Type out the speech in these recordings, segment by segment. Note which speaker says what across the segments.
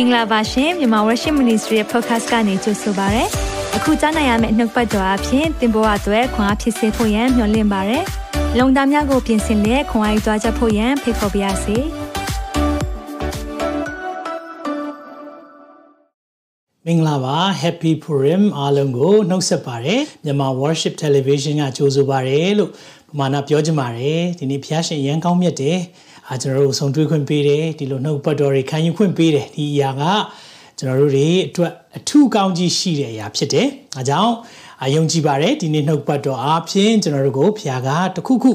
Speaker 1: င်္ဂလာပါရှင်မြန်မာ Worship Ministry ရဲ့ podcast ကနေကြိုဆိုပါရစေ။အခုကြားနိုင်ရမယ့်နှုတ်ပတ်တော်အဖြစ်သင်ပေါ်အပ်ွယ်ခွန်အားဖြစ်စေဖို့ယံမျှဝင့်ပါရစေ။လုံတာများကိုပြင်ဆင်လက်ခွန်အားယူကြားချက်ဖို့ယံဖိတ်ခေါ်ပါရစေ။
Speaker 2: မင်္ဂလာပါ Happy Purim အားလုံးကိုနှုတ်ဆက်ပါတယ်မြန်မာ Worship Television ကကြိုဆိုပါရစေလို့ပမာဏပြောချင်ပါတယ်ဒီနေ့ဖျားရှင်ရန်ကောင်းမြတ်တယ် အာကျွန်တော်တို့ဆုံတွေ့ခွင့်ပေးတယ်ဒီလိုနှုတ်ပတ်တော်တွေခံယူခွင့်ပေးတယ်ဒီအရာကကျွန်တော်တို့တွေအတွက်အထူးကောင်းကြီးရှိတဲ့အရာဖြစ်တယ်အဲကြောင့်အယုံကြည်ပါတယ်ဒီနေ့နှုတ်ပတ်တော်အားဖြင့်ကျွန်တော်တို့ကိုဖျားကတခုခု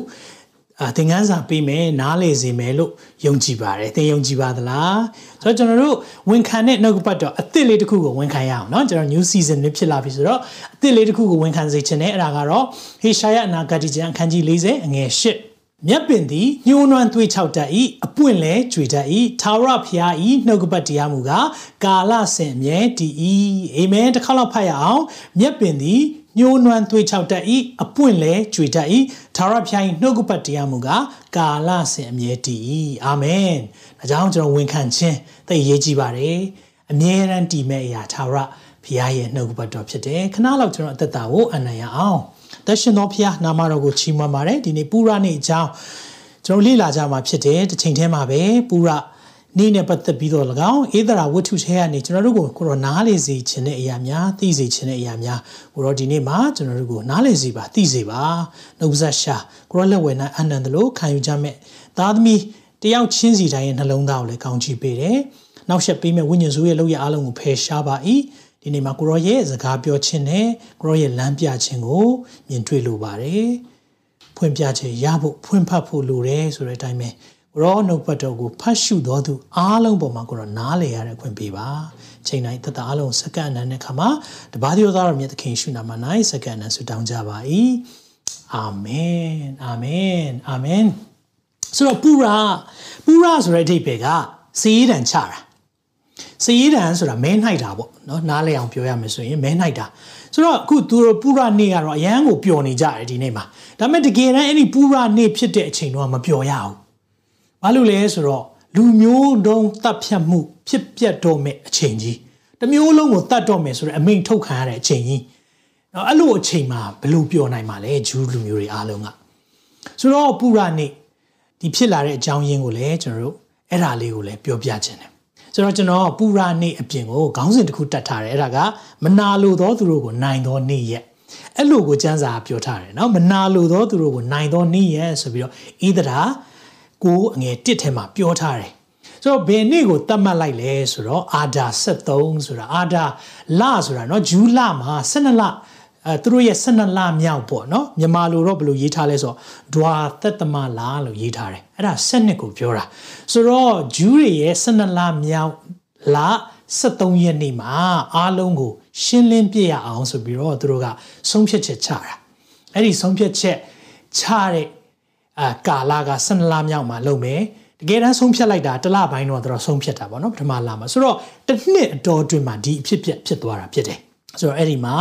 Speaker 2: အာသင်ခန်းစာပေးမယ်နားလေစေမယ်လို့ယုံကြည်ပါတယ်သင်ယုံကြည်ပါသလားဆိုတော့ကျွန်တော်တို့ဝန်ခံတဲ့နှုတ်ပတ်တော်အသစ်လေးတစ်ခုကိုဝန်ခံရအောင်เนาะကျွန်တော် new season လေးဖြစ်လာပြီဆိုတော့အသစ်လေးတစ်ခုကိုဝန်ခံစေချင်တယ်အဲ့ဒါကတော့ဟေရှာယအနာဂတိကျမ်းအခန်းကြီး40အငယ်8 မြက်ပင်သည်ညှိုးနွမ်းသွေးချောက်တတ်၏အပွင့်လဲကြွေတတ်၏သာရဖျား၏နှုတ်ကပတ်တရားမူကားကာလဆင်မြဲတည်၏အာမင်တစ်ခါတော့ဖတ်ရအောင်မြက်ပင်သည်ညှိုးနွမ်းသွေးချောက်တတ်၏အပွင့်လဲကြွေတတ်၏သာရဖျား၏နှုတ်ကပတ်တရားမူကားကာလဆင်အမြဲတည်၏အာမင်ဒါကြောင့်ကျွန်တော်ဝန်ခံခြင်းသိရေးကြည့်ပါတယ်အမြဲတမ်းတည်မဲ့အရာသာရဖျားရဲ့နှုတ်ကပတ်တော်ဖြစ်တယ်ခဏလောက်ကျွန်တော်အသက်တာကိုအနံ့ရအောင် သက်ရှင်သောဖျားနာမတော်ကိုချီးမွမ်းပါတယ်ဒီနေ့ပူရနေ့အကြောင်းကျွန်တော်လေ့လာကြမှာဖြစ်တယ်တစ်ချိန်တည်းမှာပဲပူရနေ့နဲ့ပတ်သက်ပြီးတော့၎င်းဧဒရာဝတ္ထုထဲကနေကျွန်တော်တို့ကိုကိုရောနားလေစေခြင်းတဲ့အရာများသိစေခြင်းတဲ့အရာများကိုရောဒီနေ့မှာကျွန်တော်တို့ကိုနားလေစေပါသိစေပါနှုတ်ဆက်ရှာကိုရောလက်ဝဲနိုင်အနန္တလို့ခံယူကြမဲ့သားသမီးတယောက်ချင်းစီတိုင်းရဲ့နှလုံးသားကိုလည်းကောင်းချီးပေးတယ်နောက်ဆက်ပေးမဲ့ဝိညာဉ်စုရဲ့လောက်ရအားလုံးကိုဖယ်ရှားပါ၏ ဒီနေ့မှာကိုရောရဲ့စကားပြောခြင်းနဲ့ကိုရောရဲ့လမ်းပြခြင်းကိုမြင်တွေ့လိုပါတယ်ဖွင့်ပြခြင်းရဖို့ဖွင့်ဖတ်ဖို့လိုတယ်ဆိုတဲ့အတိုင်းပဲကိုရောနှုတ်ပတ်တော်ကိုဖတ်ရှုတော်သူအားလုံးပေါ်မှာကိုရောနားလည်ရတဲ့ခွင့်ပေးပါချိန်တိုင်းတသက်အားလုံးစက္ကန့်အနံတဲ့ခါမှာတပါးသောသားတော်မြတ်သခင်ရှုနာမှာနိုင်စက္ကန့်အနံဆုတောင်းကြပါ၏အာမင်အာမင်အာမင်ဆိုတော့ပူရာပူရာဆိုတဲ့အဓိပ္ပာယ်ကစီးရန်ချတာ စည်ရည်တံဆိုတာမဲနှိုက်တာပေါ့နော်နားလဲအောင်ပြောရမယ်ဆိုရင်မဲနှိုက်တာဆိုတော့အခုသူတို့ပူရနေ့ကတော့အရန်ကိုပျော်နေကြတယ်ဒီနေ့မှာဒါပေမဲ့တကယ်တမ်းအဲ့ဒီပူရနေ့ဖြစ်တဲ့အချိန်တော့မပျော်ရဘူးဘာလို့လဲဆိုတော့လူမျိုးတုံးတပ်ဖြတ်မှု ဖြစ်ပျက်တော့မဲ့အချိန်ကြီးတမျိုးလုံးကိုတတ်တော့မယ်ဆိုတော့အမိန်ထုတ်ခံရတဲ့အချိန်ကြီးနော်အဲ့လိုအချိန်မှာဘယ်လိုပျော်နိုင်မှာလဲဂျူးလူမျိုးတွေအားလုံးကဆိုတော့ပူရနေ့ဒီဖြစ်လာတဲ့အကြောင်းရင်းကိုလည်းကျွန်တော်တို့အဲ့ဒါလေးကိုလည်းပြောပြခြင်းတယ် ဆိုတော့ကျွန်တော်ပူရာနေ့အပြင်ကိုခေါင်းစဉ်တစ်ခုတတ်ထားတယ်အဲ့ဒါကမနာလိုသောသူတို့ကိုနိုင်သောနေ့ရက်အဲ့လိုကိုကျမ်းစာပြောထားတယ်เนาะမနာလိုသောသူတို့ကိုနိုင်သောနေ့ရက်ဆိုပြီးတော့ဣဒရာကိုအငယ်1ထဲမှာပြောထားတယ်ဆိုတော့ဘယ်နေ့ကိုတတ်မှတ်လိုက်လဲဆိုတော့အာဒါ73ဆိုတာအာဒါလဆိုတာเนาะဂျူးလမှာ12လ အဲသူတို့ရဲ့12လမြောက်ပေါ့နော်မြန်မာလိုတော့ဘယ်လိုရေးထားလဲဆိုတော့ဒွါသက်သမလာလို့ရေးထားတယ်အဲ့ဒါ7ကိုပြောတာဆိုတော့ဂျူးတွေရဲ့12လမြောက်လ73ရက်နေ့မှာအားလုံးကို ရှင်းလင်းပြရအောင်ဆိုပြီးတော့သူတို့ကဆုံးဖြတ်ချက်ချတာအဲ့ဒီဆုံးဖြတ်ချက်ချတဲ့အာကာလက12လမြောက်မှာလုပ်မယ်တကယ်တမ်းဆုံးဖြတ်လိုက်တာတစ်လပိုင်းတော့သူတို့ဆုံးဖြတ်တာပေါ့နော်ပထမလမှာဆိုတော့တစ်နှစ်အတော်အတွင်းမှာဒီအဖြစ်ပြက်ဖြစ်သွားတာဖြစ်တယ်ဆိုတော့အဲ့ဒီမှာ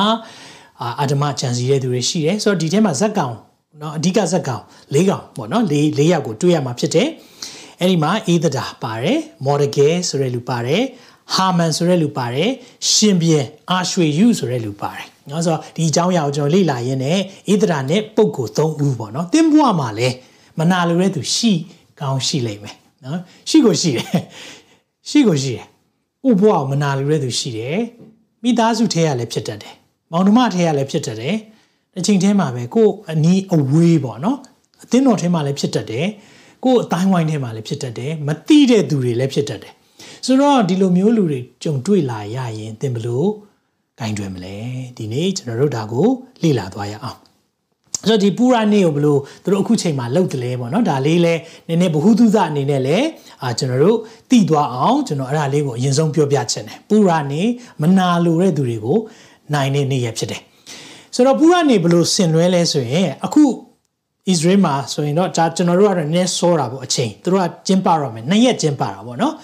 Speaker 2: အာဓမ္မကြံစီတဲ့သူတွေရှိတယ်ဆိုတော့ဒီထဲမှာဇက်ကောင်เนาะအဓိကဇက်ကောင်၄ကောင်ပေါ့เนาะ၄၄ယောက်ကိုတွေ့ရမှာဖြစ်တယ်အဲ့ဒီမှာအေးသဒါပါတယ်မော်ဒဂဲဆိုတဲ့လူပါတယ်ဟာမန်ဆိုတဲ့လူပါတယ်ရှင်ဘီအာရွှေယူဆိုတဲ့လူပါတယ်เนาะဆိုတော့ဒီအကြောင်းအရာကိုကျွန်တော်လေ့လာရင်းနဲ့အေးသဒါနဲ့ပုပ်ကို၃ဦးပေါ့เนาะတင်းဘွားမှာလဲမနာလိုတဲ့သူရှိကောင်းရှိလိမ့်မယ်เนาะရှိကိုရှိတယ်ရှိကိုရှိတယ်ဥဘွားကိုမနာလိုတဲ့သူရှိတယ်မိသားစုထဲကလည်းဖြစ်တတ်တယ် မောင်နှမထဲကလည်းဖြစ်တတ်တယ်တစ်ချိန်တည်းမှာပဲကိုယ်အနီးအဝေးပေါ့နော်အသင်းတော်ထဲမှာလည်းဖြစ်တတ်တယ်ကိုယ်အတိုင်းဝိုင်းထဲမှာလည်းဖြစ်တတ်တယ်မတိတဲ့သူတွေလည်းဖြစ်တတ်တယ်ဆိုတော့ဒီလိုမျိုးလူတွေကြုံတွေ့လာရရင်သင်ဘလို့ဂိုင်းတွယ်မလဲဒီနေ့ကျွန်တော်တို့ဒါကိုလေ့လာသွားရအောင်ဆိုတော့ဒီပူရာနေ့ကိုဘလို့သူတို့အခုချိန်မှာလှုပ်တယ်လဲပေါ့နော်ဒါလေးလဲနည်းနည်းဘ ഹു တုဇအနေနဲ့လဲအာကျွန်တော်တို့တည်သွားအောင်ကျွန်တော်အဲ့ဒါလေးကိုအရင်ဆုံးပြောပြချင်တယ်ပူရာနေ့မနာလိုတဲ့သူတွေကို နိုင်တဲ့နေ့ရက်ဖြစ်တယ်ဆိုတော့ပူရနေဘလို့ဆင်နွှဲလဲဆိုရင်အခုဣသရေလမှာဆိုရင်တော့ဒါကျွန်တော်တို့ကတော့နည်းစောတာပေါ့အချိန်သူတို့ကကျင်းပရမယ်နှစ်ရက်ကျင်းပတာပေါ့နော်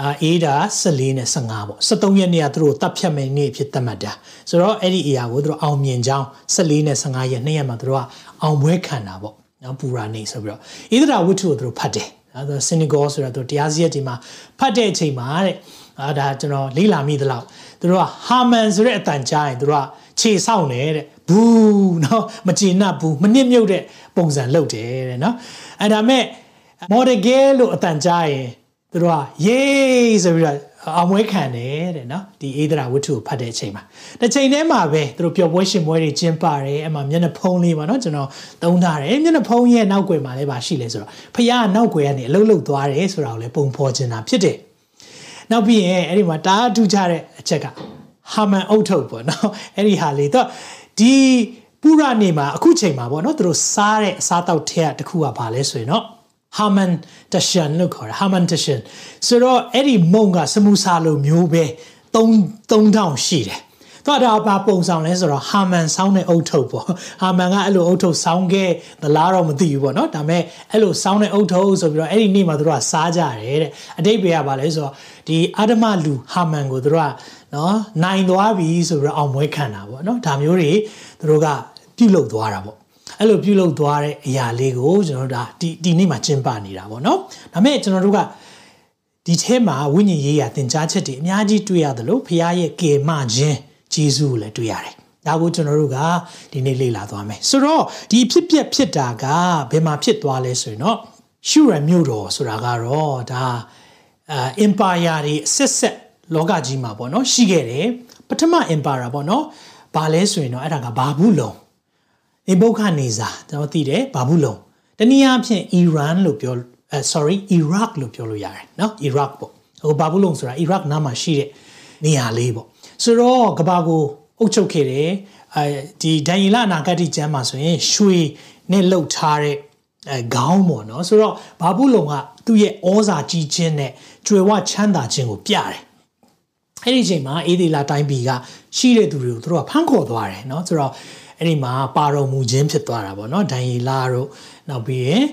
Speaker 2: အာအေးဒါ14နဲ့15ပေါ့73ရက်နေ့ကသူတို့တပ်ဖြတ်မယ်နေ့ဖြစ်သတ်မှတ်တာဆိုတော့အဲ့ဒီအရာကိုသူတို့အောင်မြင်ကြောင်း14နဲ့15ရက်နှစ်ရက်မှာသူတို့ကအောင်ပွဲခံတာပေါ့နော်ပူရာနေဆိုပြီးတော့ဣသရာဝတ္ထုကိုသူတို့ဖတ်တယ်အဲဒါစင်နီဂေါဆိုတာသူတရားစရက်ဒီမှာဖတ်တဲ့အချိန်မှာတဲ့ အာဒါကျွန်တော်လေးလာမိသလောက်သူတို့ကဟာမန်ဆိုတဲ့အတန်ကြားရင်သူတို့ကခြေဆောက်နေတဲ့ဘူးเนาะမကျေနပ်ဘူးမနစ်မြုပ်တဲ့ပုံစံလုပ်တယ်တဲ့เนาะအဲဒါမဲ့ model gay လို့အတန်ကြားရင်သူတို့ကရေးဆိုပြီးတော့အမွေးခံတယ်တဲ့နော်ဒီအေးဒရာဝတ္ထုကိုဖတ်တဲ့အချိန်မှာတစ်ချိန်တည်းမှာပဲသူတို့ပျော်ပွဲရှင်ပွဲတွေကျင်းပတယ်အမှမျက်နှာဖုံးလေးပါနော်ကျွန်တော်သုံးထားတယ်မျက်နှာဖုံးရဲ့နောက်ွယ်မှာလည်းပါရှိလဲဆိုတော့ဖခင်ကနောက်ွယ်ကနေအလုတ်လုတ်သွားတယ်ဆိုတာကိုလည်းပုံဖော်ချင်တာဖြစ်တယ် နောက်ပြီးရင်အဲ့ဒီမှာတားထူးခြားတဲ့အချက်ကဟာမန်အုတ်ထုတ်ပေါ့နော်အဲ့ဒီဟာလေးတော့ဒီပူရနေမှာအခုချိန်မှာပေါ့နော်သူတို့စားတဲ့အစားတောက်ထဲကတခုကဘာလဲဆိုရင်တော့ Harman Tashan လို့ခေါ်တာ Harman Tashan ဆိုတော့အဲ့ဒီမုံကစမူစာလိုမျိုးပဲ3 3000ရှိတယ် တော့ဒါဘာပုံဆောင်လဲဆိုတော့ဟာမန်ဆောင်းတဲ့အုတ်ထုတ်ပေါ့ဟာမန်ကအဲ့လိုအုတ်ထုတ်ဆောင်းခဲ့သလားတော့မသိဘူးပေါ့နော်ဒါပေမဲ့အဲ့လိုဆောင်းတဲ့အုတ်ထုတ်ဆိုပြီးတော့အဲ့ဒီနေ့မှာတို့ကစားကြတယ်တဲ့အတိတ်ပဲကဘာလဲဆိုတော့ဒီအာဒမလူဟာမန်ကိုတို့ကနော်နိုင်သွားပြီဆိုပြီးတော့အောင်မွေးခံတာပေါ့နော်ဒါမျိုးတွေတို့ကပြုတ်လုသွားတာပေါ့အဲ့လိုပြုလုပ်သွားတဲ့အရာလေးကိုကျွန်တော်တို့ဒါဒီဒီနေ့မှာကျင်းပနေတာပေါ့နော်ဒါပေမဲ့ကျွန်တော်တို့ကဒီထဲမှာဝိညာဉ်ရေးရာသင်ကြားချက်တွေအများကြီးတွေ့ရတယ်လို့ဖခင်ရဲ့ကေမခြင်း ဂျေဇုကိုလည်းတွေ့ရတယ်။ဒါကိုကျွန်တော်တို့ကဒီနေ့လေ့လာသွားမယ်။ဆိုတော့ဒီဖြစ်ပျက်ဖြစ်တာကဘယ်မှာဖြစ်သွားလဲဆိုရင်တော့ရှုရမြို့တော်ဆိုတာကတော့ဒါအာ empire တွေအဆက်ဆက်လောကကြီးမှာပေါ့နော်ရှိခဲ့တယ်ပထမ empire ပေါ့နော်ဘာလဲဆိုရင်တော့အဲ့ဒါကဘာဘူးလုံနေဘုခနေစာကျွန်တော်သိတယ်ဘာဘူးလုံတနည်းအားဖြင့် Iran လို့ပြောအဲ sorry Iraq လို့ပြောလို့ရတယ်နော် Iraq ပေါ့ဟိုဘာဘူးလုံဆိုတာ Iraq နားမှာရှိတဲ့နေရာလေးပေါ့ ဆိုတော့ကဘာကိုအုပ်ချုပ်ခဲ့တယ်အဲဒီဒန်ယီလာနာဂတိကျမ်းမှာဆိုရင်ရွှေနဲ့လှုပ်ထားတဲ့အဲခေါင်းပေါ့နော်ဆိုတော့ဘာဘူးလုံကသူ့ရဲ့ဩဇာကြီးခြင်းနဲ့ကြွယ်ဝချမ်းသာခြင်းကိုပြတယ်အဲ့ဒီအချိန်မှာအေဒီလာတိုင်းပြည်ကရှိတဲ့သူတွေကိုသူတို့ကဖမ်းခေါ်သွားတယ်เนาะဆိုတော့အဲ့ဒီမှာပါတော်မူခြင်းဖြစ်သွားတာပေါ့နော်ဒန်ယေလာတို့နောက်ပြီးရင်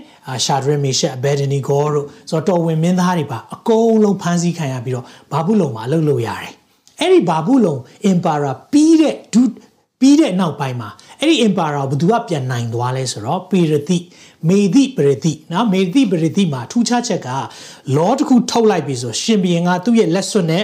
Speaker 2: ရှာဒရမေရှက်အဘက်ဒနီဂေါတို့ဆိုတော့တော်ဝင်မင်းသားတွေပါအကုန်လုံးဖမ်းဆီးခံရပြီးတော့ဘာဘူးလုံမှာအလုပ်လုပ်ရတယ် အဲ့ဒီဘာဘူးလုံအင်ပါရာပြီးတဲ့ဒုပြီးတဲ့နောက်ပိုင်းမှာအဲ့ဒီ empire ကိုဘယ်သူကပြန်နိုင်သွားလဲဆိုတော့ပေရတိမေတိပရတိနော်မေတိပရတိမှာထူးခြားချက်ကလောတစ်ခုထုတ်လိုက်ပြီဆိုရှင်ဘီရင်ကသူ့ရဲ့လက်စွပ်နဲ့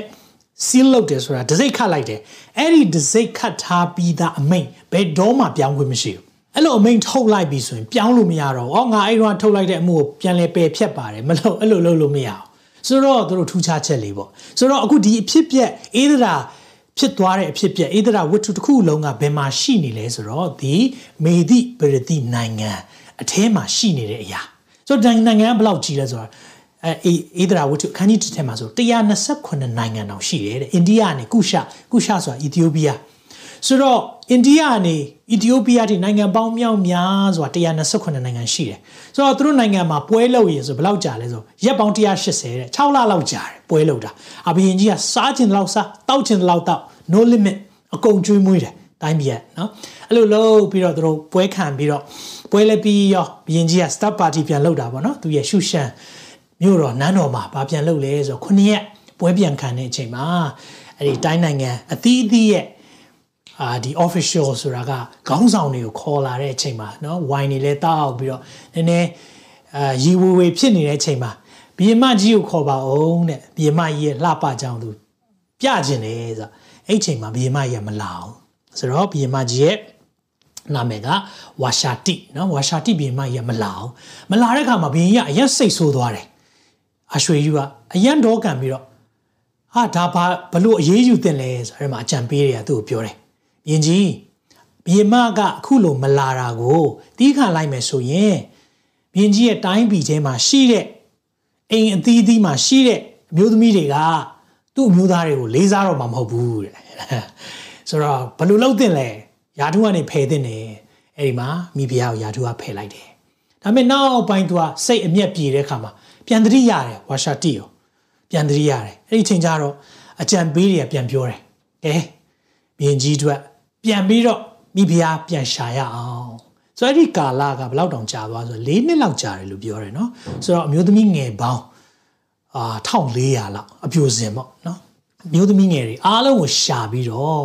Speaker 2: seal လုပ်တယ်ဆိုတာဒစိတ်ခတ်လိုက်တယ်အဲ့ဒီဒစိတ်ခတ်ထားပြီးသားအမိန်ဘယ်တော့မှပြောင်းခွင့်မရှိဘူးအဲ့လိုအမိန်ထုတ်လိုက်ပြီဆိုရင်ပြောင်းလို့မရတော့ဘူး။အော်ငါအဲ့တော့ထုတ်လိုက်တဲ့အမှုကိုပြန်လဲပယ်ဖြတ်ပါတယ်မလို့အဲ့လိုလုပ်လို့မရအောင်။ ဆိုတော့တို့ထူးခြားချက်လေးပေါ့။ဆိုတော့အခုဒီအဖြစ်ပြက်အေးဒရာဖြစ်သွားတဲ့အဖြစ်ပြက်အေးဒရာဝတ္ထုတစ်ခုလုံးကဘယ်မှာရှိနေလဲဆိုတော့ဒီမေဒီပရတိနိုင်ငံအထဲမှာရှိနေတဲ့အရာ။ဆိုတော့နိုင်ငံကဘယ်လောက်ကြီးလဲဆိုတော့အဲအေးဒရာဝတ္ထုအခန်းကြီးတစ်ထဲမှာဆို128နိုင်ငံတောင်ရှိတယ်တဲ့အိန္ဒိယနဲ့ကုရှာကုရှာဆိုတာအီသီယိုးပီးယား ဆိုတော့အိန္ဒိယကနေအီသီယိုးပီးယားထိနိုင်ငံပေါင်းမြောက်များစွာ128နိုင်ငံရှိတယ်ဆိုတော့သူတို့နိုင်ငံမှာပွဲလုပ်ရင်ဆိုဘယ်လောက်ကြာလဲဆိုရက်ပေါင်း180တဲ့6လလောက်ကြာတယ်ပွဲလုပ်တာအဘယင်ကြီးကစားချင်လောက်စားတောက်ချင်လောက်တောက် no limit အကုန်ကျွေးမွေးတယ်တိုင်းပြည်ကနော်အဲ့လိုလုပ်ပြီးတော့သူတို့ပွဲခံပြီးတော့ပွဲလည်းပြီးရောဘယင်ကြီးက start party ပြန်လုပ်တာပေါ့နော်သူရဲ့ရှုရှမ်းမြို့တော်နန်းတော်မှာဗာပြန်လုပ်လဲဆိုတော့ခုနှစ်ရက်ပွဲပြန်ခံတဲ့အချိန်မှာအဲ့ဒီတိုင်းနိုင်ငံအသီးအသီးရဲ့ အာဒီ official ဆိုတာကခေါင်းဆောင်တွေကိုခေါ်လာတဲ့အချိန်မှာเนาะ wine တွေလည်းတောက်ပြီးတော့နည်းနည်းအာရီဝေဝေဖြစ်နေတဲ့အချိန်မှာဘီယမကြီးကိုခေါ်ပါအောင်တဲ့ဘီယမကြီးရဲ့လှပကြောင်သူပြကျင်တယ်ဆိုတော့အဲ့ချိန်မှာဘီယမကြီးကမလာအောင်ဆိုတော့ဘီယမကြီးရဲ့နာမည်ကဝါရှာတိเนาะဝါရှာတိဘီယမကြီးကမလာအောင်မလာတဲ့အခါမှာဘီယင်ကြီးကအရက်စိတ်ဆိုးသွားတယ်အရွှေယူကအရန်တော့ကန်ပြီးတော့ဟာဒါဘာဘလို့အေးအေးယူတင်လဲဆိုအဲ့မှာအကြံပေးတယ်ကသူ့ကိုပြောတယ်။ မြင်ကြီးဘီမကအခုလိုမလာတာကိုတီးခံလိုက်မယ်ဆိုရင်မြင်ကြီးရဲ့တိုင်းပြည်ထဲမှာရှိတဲ့အိမ်အသီးသီးမှာရှိတဲ့အမျိုးသမီးတွေကသူ့အမျိုးသားတွေကိုလေးစားတော့မှာမဟုတ်ဘူးတဲ့။ဆိုတော့ဘလို့လုပ်တင်လဲယာထုကနေဖယ်တင်တယ်အဲ့ဒီမှာမိဖုရားကိုယာထုကဖယ်လိုက်တယ်။ဒါပေမဲ့နောက်ပိုင်းသူကစိတ်အမျက်ပြေတဲ့အခါမှာပြန်တတိရတယ်ဝါရှာတိရောပြန်တတိရတယ်အဲ့ဒီချိန်ကျတော့အကြံပေးတွေကပြန်ပြောတယ်ကဲမြင်ကြီးအတွက် ပြန်ပြီးတော့မိဖုရားပြန်ရှာရအောင်ဆိုတော့အဲ့ဒီကာလကဘယ်လောက်တောင်ကြာသွားဆို၄နှစ်လောက်ကြာတယ်လို့ပြောတယ်နော်ဆိုတော့အမျိုးသမီးငယ်ပေါင်းအာ1400လောက်အပြိုစင်ပေါ့နော်အမျိုးသမီးငယ်တွေအားလုံးကိုရှာပြီးတော့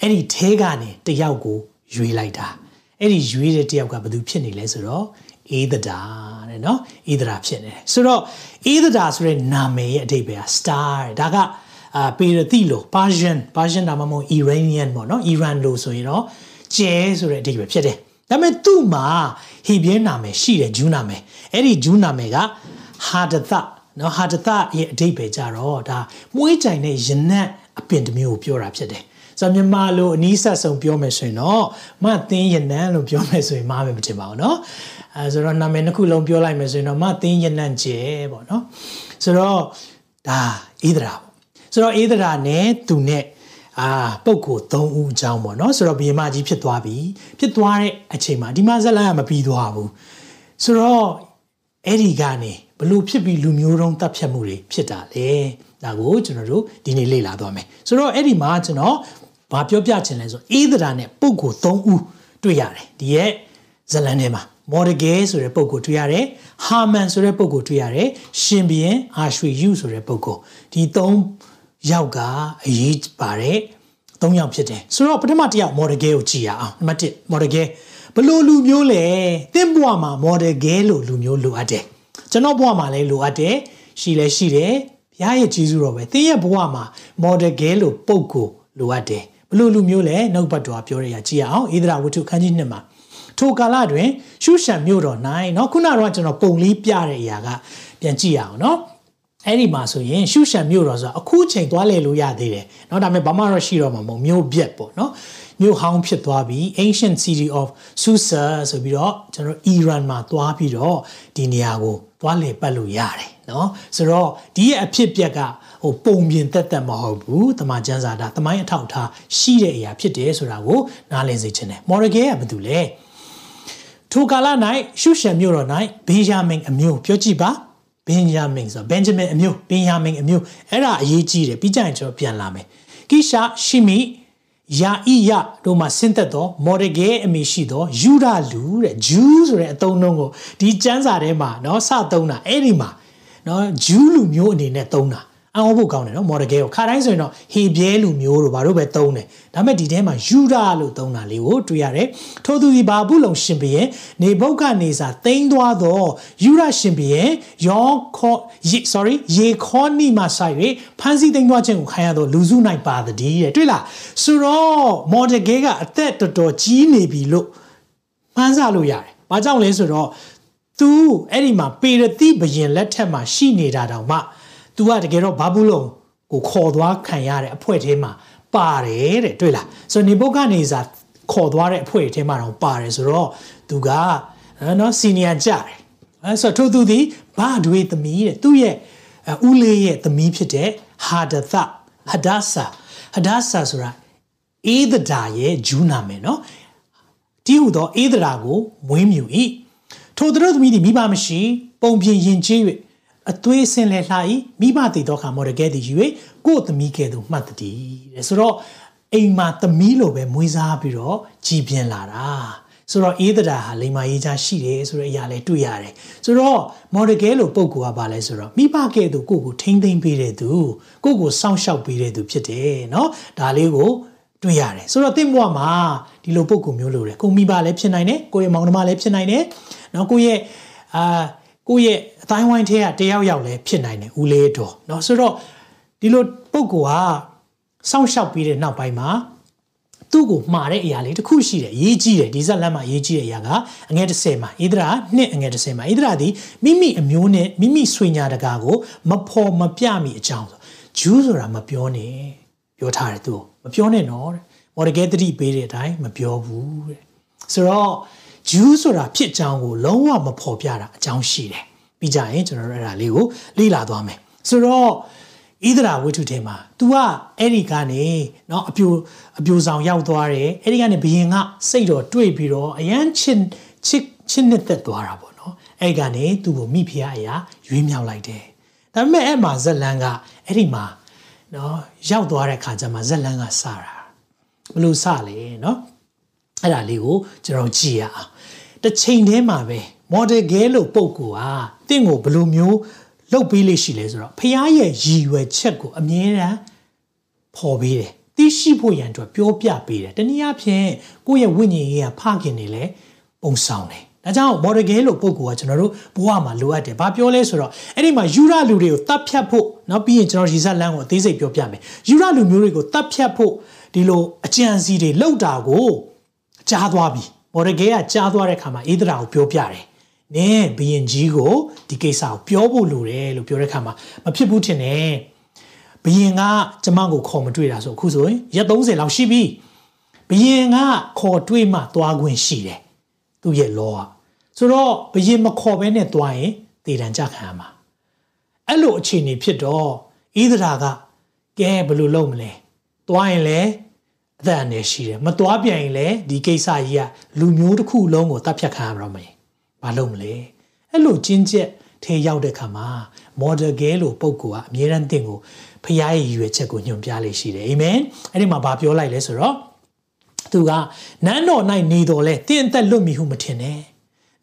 Speaker 2: အဲ့ဒီထဲကနေတယောက်ကိုရွေးလိုက်တာအဲ့ဒီရွေးတဲ့တယောက်ကဘယ်သူဖြစ်နေလဲဆိုတော့အေးသဒာတဲ့နော်အေးသဒာဖြစ်နေတယ်ဆိုတော့အေးသဒာဆိုတဲ့နာမည်ရဲ့အဓိပ္ပာယ်က star ဒါက အာပေရတိလို့ Persian Persian ဒါမှမဟုတ် Iranian ပေါ့နော် Iran လို့ဆိုရင်တော့ကျဲဆိုတဲ့အဓိပ္ပာယ်ဖြစ်တယ်ဒါပေမဲ့သူ့မှာဟေဘရဲနာမည်ရှိတယ်ဂျူးနာမည်အဲ့ဒီဂျူးနာမည်ကဟာဒသနော်ဟာဒသရဲ့အဓိပ္ပာယ်ကြတော့ဒါမွေးကြိုင်တဲ့ယနက်အပင်တစ်မျိုးကိုပြောတာဖြစ်တယ်ဆိုတော့မြန်မာလိုအနီးဆက်ဆုံးပြောမယ်ဆိုရင်တော့မသင်းယနန်လို့ပြောမယ်ဆိုရင်မားမယ်မထင်ပါဘူးเนาะအဲဆိုတော့နာမည်တစ်ခုလုံးပြောလိုက်မယ်ဆိုရင်တော့မသင်းယနန်ကျဲပေါ့เนาะဆိုတော့ဒါဣဒရာပေါ့ ဆိုတော့အေးဒရာနဲ့သူနဲ့အာပုပ်ကို3ဦးအကြောင်းပေါ့နော်ဆိုတော့ဘီမကြီးဖြစ်သွားပြီဖြစ်သွားတဲ့အချိန်မှာဒီမှာဇက်လန်ကမပြီးသွားဘူးဆိုတော့အဲ့ဒီကနေဘလို့ဖြစ်ပြီးလူမျိုးတုံးတပ်ဖြတ်မှုတွေဖြစ်တာလေဒါကိုကျွန်တော်တို့ဒီနေ့လေ့လာသွားမယ်ဆိုတော့အဲ့ဒီမှာကျွန်တော်ဘာပြောပြချင်လဲဆိုအေးဒရာနဲ့ပုပ်ကို3ဦးတွေ့ရတယ်ဒီရဲ့ဇလန်ထဲမှာမော်ဒဂဲဆိုတဲ့ပုဂ္ဂိုလ်တွေ့ရတယ်။ဟာမန်ဆိုတဲ့ပုဂ္ဂိုလ်တွေ့ရတယ်။ရှင်ဘီယံအာရွှေယူဆိုတဲ့ပုဂ္ဂိုလ်ဒီသုံး ယောက်ကအရေးပါတဲ့၃ယောက်ဖြစ်တယ်ဆိုတော့ပထမတစ်ယောက်မော်ဒဂဲကိုကြည့်ရအောင်နံပါတ်1မော်ဒဂဲဘလို့လူမျိုးလဲတင့်ဘွားမှာမော်ဒဂဲလို့လူမျိုးလိုအပ်တယ်ကျွန်တော်ဘွားမှာလည်းလိုအပ်တယ်ရှိလဲရှိတယ်ဘုရားရဲ့ကြီးစုတော်ပဲတင်းရဲ့ဘဝမှာမော်ဒဂဲလို့ပုံကိုလိုအပ်တယ်ဘလို့လူမျိုးလဲနှုတ်ပတ်တော်ပြောရရကြည့်အောင်ဣဒရာဝတ္ထုခန်းကြီးနှစ်မှာထိုကာလတွင်ရှုရှံမြို့တော်၌เนาะခုနကတော့ကျွန်တော်ပုံလေးပြတဲ့အရာကပြန်ကြည့်ရအောင်เนาะ အဲ့ဒီမှာဆိုရင်ရှုရှံမြို့တော်ဆိုတာအခုချိန်သွားလဲလို့ရသေးတယ်เนาะဒါပေမဲ့ဘာမှတော့ရှိတော့မှာမဟုတ်မြို့ပြက်ပေါ့เนาะမြို့ဟောင်းဖြစ်သွားပြီး ancient city of Susa ဆိုပြီးတော့ကျွန်တော် Iran မှာသွားပြီးတော့ဒီနေရာကိုသွားလေပတ်လို့ရတယ်เนาะဆိုတော့ဒီရဲ့အဖြစ်ပြက်ကဟိုပုံပြင်တက်တက်မဟုတ်ဘူးတမန်ကျမ်းစာတာတမိုင်းအထောက်အထားရှိတဲ့အရာဖြစ်တယ်ဆိုတာကိုနားလည်စေချင်တယ်မော်ရဂဲကဘာတူလဲထိုကာလ၌ရှုရှံမြို့တော်၌ဘင်ယာမင်အမျိုးပြောကြည့်ပါ ဘင်ယာမင်ဆိုဘင်ဂျမင်အမျိုးဘင်ယာမင်အမျိုးအဲ့ဒါအရေးကြီးတယ်ပြီးကြရင်ကျွန်တော်ပြန်လာမယ်ကိရှာရှိမိယာဣယတို့မှာဆင်းသက်သောမော်ဒဂဲအမည်ရှိသောယူဒလူတဲ့ဂျူးဆိုတဲ့အသုံးနှုန်းကိုဒီကျမ်းစာထဲမှာเนาะစသုံးတာအဲ့ဒီမှာเนาะဂျူးလူမျိုးအနေနဲ့သုံးတာ အံ့ဩဖို့ကောင်းတယ်နော်မော်ဒဂဲကိုခါတိုင်းဆိုရင်တော့ဟေဘရဲလူမျိုးတို့ဘာလို့ပဲသုံးတယ်ဒါပေမဲ့ဒီထဲမှာယူဒာလို့သုံးတာလေးကိုတွေ့ရတယ်ထို့သူဒီဘာဘူးလုံရှင်ဘရင်နေဘုတ်ကနေစာတိမ့်သွားတော့ယူဒရှင်ဘရင်ယောခေါ sorry ယေခေါနီမှာဆိုင်၍ဖန်စီတိမ့်သွားခြင်းကိုခံရတော့လူစုနိုင်ပါသည်တဲ့တွေ့လားဆိုတော့မော်ဒဂဲကအသက်တော်တော်ကြီးနေပြီလို့မှန်းဆလို့ရတယ်ဘာကြောင့်လဲဆိုတော့ तू အဲ့ဒီမှာပေရတိဘရင်လက်ထက်မှာရှိနေတာတောင်မှ तू ကတကယ်တော့ဘာဘူးလုံးကိုခေါ်သွားခံရတဲ့အဖွဲ့ထဲမှာပါတယ်တဲ့တွေ့လားဆိုတော့နေဘုတ်ကနေစာခေါ်သွားတဲ့အဖွဲ့ထဲမှာတော့ပါတယ်ဆိုတော့ तू ကနော်စီနီယာကြတယ်အဲဆိုတော့ထို့သူဒီဘာတွေသမီးတဲ့သူ့ရဲ့ဦးလေးရဲ့သမီးဖြစ်တဲ့ဟာဒသဟဒါဆာဟဒါဆာဆိုတာအေးဒဒါရဲ့ဂျူးနာမည်နော်ဒီဟုသောအေးဒရာကိုမွေးမြူ၏ထိုသူတို့သမီးသည်မိဘမရှိ ပုံပြင်ရင်ကျေး၍ အသွေးဆင်းလဲလှ၏မိဘတည်တော့ခါမော်ဒကဲတည်ယူ၍ကို့သမီးကဲ့သို့မှတ်တည်တဲ့ဆိုတော့အိမ်မှာသမီးလိုပဲမွေးစားပြီးတော့ကြည်ပြင်းလာတာဆိုတော့အေးဒရာဟာလိမ္မာရေးချရှိတယ်ဆိုတဲ့အရာလည်းတွေ့ရတယ်ဆိုတော့မော်ဒကဲလိုပုံကူကပါလဲဆိုတော့မိဘကဲ့သို့ကိုကိုထိမ့်သိမ့်ပေးတဲ့သူကိုကိုစောင့်ရှောက်ပေးတဲ့သူဖြစ်တယ်เนาะဒါလေးကိုတွေ့ရတယ်ဆိုတော့တင့်ဘွားမှာဒီလိုပုံကူမျိုးလိုတယ်ကိုမိဘလည်းဖြစ်နိုင်တယ်ကိုရဲ့မောင်နှမလည်းဖြစ်နိုင်တယ်เนาะကိုရဲ့အာ ကိုယ့်ရဲ့အတိုင်းဝိုင်းထဲကတယောက်ယောက်လည်းဖြစ်နိုင်တယ်ဦးလေးတော်เนาะဆိုတော့ဒီလိုပုံကစောင့်ရှောက်ပြီးတဲ့နောက်ပိုင်းမှာသူ့ကိုမှားတဲ့အရာလေးတစ်ခုရှိတယ်ရေးကြီးတယ်ဒီဇက်လမ်းမှာရေးကြီးတဲ့အရာကအငယ်30မှာဣဒရာနှစ်အငယ်30မှာဣဒရာသည်မိမိအမျိုးနဲ့မိမိဆွေညာတကာကိုမဖော်မပြမိအကြောင်းဆိုဂျူးဆိုတာမပြောနဲ့ပြောထားတယ်သူမပြောနဲ့နော်တဲ့မော်ဒဂဲတတိပေးတဲ့အတိုင်းမပြောဘူးတဲ့ဆိုတော့ ဂျူးဆိုတာဖြစ်ကြောင်းကိုလုံးဝမဖော်ပြတာအကြောင်းရှိတယ်ပြီးကြရင်ကျွန်တော်တို့အဲ့ဒါလေးကိုလေ့လာသွားမယ်ဆိုတော့ဣဒရာဝိထုထဲမှာ तू ကအဲ့ဒီကနေเนาะအပြိုအပြိုဆောင်ရောက်သွားတယ်အဲ့ဒီကနေဘယင်ကစိတ်တော်တွေ့ပြီးတော့အရန်ချစ်ချစ်ချစ်နှစ်သက်သွားတာပေါ့เนาะအဲ့ကနေသူ့ကိုမိဖုရားအရာရွေးမြောက်လိုက်တယ်ဒါပေမဲ့အဲ့မှာဇက်လန်ကအဲ့ဒီမှာเนาะရောက်သွားတဲ့ခါကျမှဇက်လန်ကစတာဘလို့စလဲเนาะအဲ့ဒါလေးကိုကျွန်တော်ကြည့်ရအောင် တစ်ချိန်တည်းမှာပဲ model girl လို့ပုံကူဟာတင့်ကိုဘယ်လိုမျိုးလှုပ်ပေးလိရှိလဲဆိုတော့ဖះရဲ့ရည်ရွယ်ချက်ကိုအမြဲတမ်းဖော်ပေးတယ်သိရှိဖို့ရန်အတွက်ပြောပြပေးတယ်တနည်းအားဖြင့်ကိုယ့်ရဲ့ဝိညာဉ်ရေးကဖခင်နေလဲပုံဆောင်တယ်ဒါကြောင့် model girl လို့ပုံကူကကျွန်တော်တို့ဘဝမှာလိုအပ်တယ်။ဘာပြောလဲဆိုတော့အဲ့ဒီမှာယူရလူတွေကိုတတ်ဖြတ်ဖို့နောက်ပြီးရင်ကျွန်တော်ရီဇက်လန်းကိုအသေးစိတ်ပြောပြမယ်ယူရလူမျိုးတွေကိုတတ်ဖြတ်ဖို့ဒီလိုအကြံစီတွေလောက်တာကိုကြားသွားပြီ မော်ဒဂဲကကြားသွားတဲ့ခါမှာအေးဒရာကိုပြောပြတယ်နင်းဘယင်ကြီးကိုဒီကိစ္စကိုပြောဖို့လိုတယ်လို့ပြောတဲ့ခါမှာမဖြစ်ဘူးထင်တယ်ဘယင်ကကျမကိုခေါ်မတွေ့တာဆိုအခုဆိုရင်ရက်30လောက်ရှိပြီဘယင်ကခေါ်တွေ့မှသွားခွင့်ရှိတယ်သူ့ရဲ့လောကဆိုတော့ဘယင်မခေါ်ဘဲနဲ့သွားရင်တည်တံကြခံရမှာအဲ့လိုအခြေအနေဖြစ်တော့ဣသရာကကဲဘယ်လိုလုပ်မလဲသွားရင်လည်း အသက်အန္တရာယ်ရှိတယ်မသွားပြန်ရင်လည်းဒီကိစ္စကြီးကလူမျိုးတစ်ခုလုံးကိုတပ်ဖြတ်ခံရမှာမလဲဘာလုပ်မလဲအဲ့လိုကျင်းကျက်ထဲရောက်တဲ့ခါမှာ model girl လို့ပုံကူကအမြဲတမ်းတင်ကိုဖခင်ရဲ့ရည်ရွယ်ချက်ကိုညွှန်ပြလေးရှိတယ်အာမင်အဲ့ဒီမှာဘာပြောလိုက်လဲဆိုတော့သူကနန်းတော်၌နေတော်လဲတင်းအသက်လွတ်မိဟုမထင်နဲ့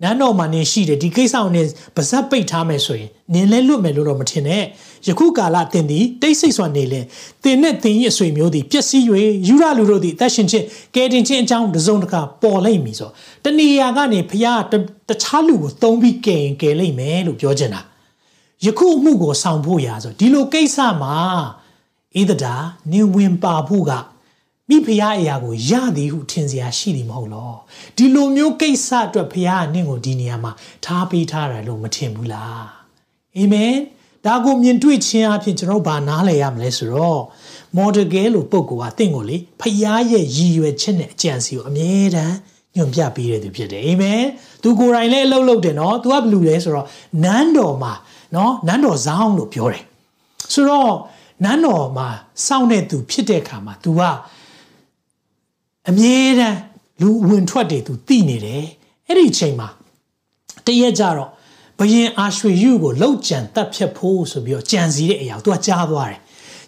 Speaker 2: နန်းတော်မှာနေရှိတယ်ဒီကိစ္စကိုနေပါဇက်ပိတ်ထားမယ်ဆိုရင်နင်းလဲလွတ်မယ်လို့တော့မထင်နဲ့ယခုကာလတင်သည်တိတ်ဆိတ်စွာနေလင်တင်နဲ့တင်ရဲ့အဆွေမျိုးသည်ပျက်စီး၍ယူရလူတို့သည်အသက်ရှင်ခြင်းကဲတင်ခြင်းအကြောင်းတစုံတကပေါ်လိမ့်မည်ဆိုတဏီယာကနေဖျားတခြားလူကိုသုံးပြီးကဲရင်ကဲလိမ့်မယ်လို့ပြောချင်တာယခုအမှုကိုဆောင်ဖို့ရာဆိုဒီလိုကိစ္စမှာဣဒတာနေဝင်ပါဖို့က မိဖုရားအရာကိုရသည်ဟုထင်စရာရှိသည်မဟုတ်လောဒီလိုမျိုးကိစ္စအတွက်ဖုရားကနင့်ကိုဒီနေရာမှာထားပေးထားတယ်လို့မထင်ဘူးလားအာမင်ဒါကိုမြင်တွေ့ခြင်းအဖြစ်ကျွန်တော်ဘာနားလည်ရမလဲဆိုတော့မော်ဒဂဲလို့ပုံကတင့်ကိုလေဖုရားရဲ့ရည်ရွယ်ချက်နဲ့အကြံစီကိုအမြဲတမ်းညွန်ပြပေးတဲ့သူဖြစ်တယ်အာမင်သူကိုယ်တိုင်လည်းအလုပ်လုပ်တယ်နော်သူကဘယ်လူလဲဆိုတော့နန်းတော်မှာနော်နန်းတော်ဇောင်းလို့ပြောတယ်ဆိုတော့နန်းတော်မှာစောင့်တဲ့သူဖြစ်တဲ့အခါမှာ तू က အမြဲတမ်းလူဝင်ထွက်တွေသူသိနေတယ်အဲ့ဒီအချိန်မှာတရက်ကြတော့ဘယင်အာရွှေယူကိုလှုပ်ကြံတက်ဖြတ်ဖို့ဆိုပြီးတော့ကြံစီတဲ့အရာကိုသူကကြားသွားတယ်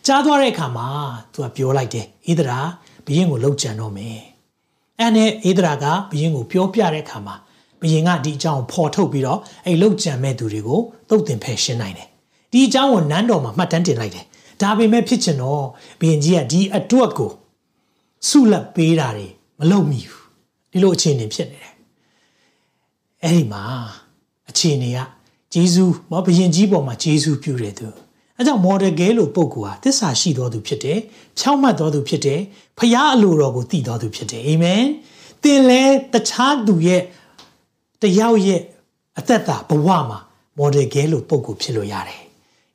Speaker 2: ကြားသွားတဲ့အခါမှာသူကပြောလိုက်တယ်ဣဒရာဘယင်ကိုလှုပ်ကြံတော့မယ်အဲ့နဲ့ဣဒရာကဘယင်ကိုပြောပြတဲ့အခါမှာဘယင်ကဒီအကြောင်းဖော်ထုတ်ပြီးတော့အဲ့လှုပ်ကြံမဲ့သူတွေကိုတုတ်တင်ဖယ်ရှင်းနိုင်တယ်ဒီအကြောင်းကိုနန်းတော်မှာမှတ်တမ်းတင်လိုက်တယ်ဒါပေမဲ့ဖြစ်ချင်တော့ဘယင်ကြီးကဒီအတွက်ကို ဆုလက်ပေးတာတွေမလုပ်မိဘူးဒီလိုအခြေအနေဖြစ်နေတယ်အဲ့ဒီမှာအခြေအနေကဂျေဇုမဘယင်ကြီးပေါ်မှာဂျေဇုပြုတယ်သူအဲကြောင့် model girl လို့ပုဂ္ဂိုလ်ဟာသစ္စာရှိတော်သူဖြစ်တယ်ဖြောင့်မတ်တော်သူဖြစ်တယ်ဖခင်အလိုတော်ကိုတည်တော်သူဖြစ်တယ်အာမင်သင်လဲတခြားသူရဲ့တယောက်ရဲ့အသက်တာဘဝမှာ model girl လို့ပုဂ္ဂိုလ်ဖြစ်လို့ရတယ်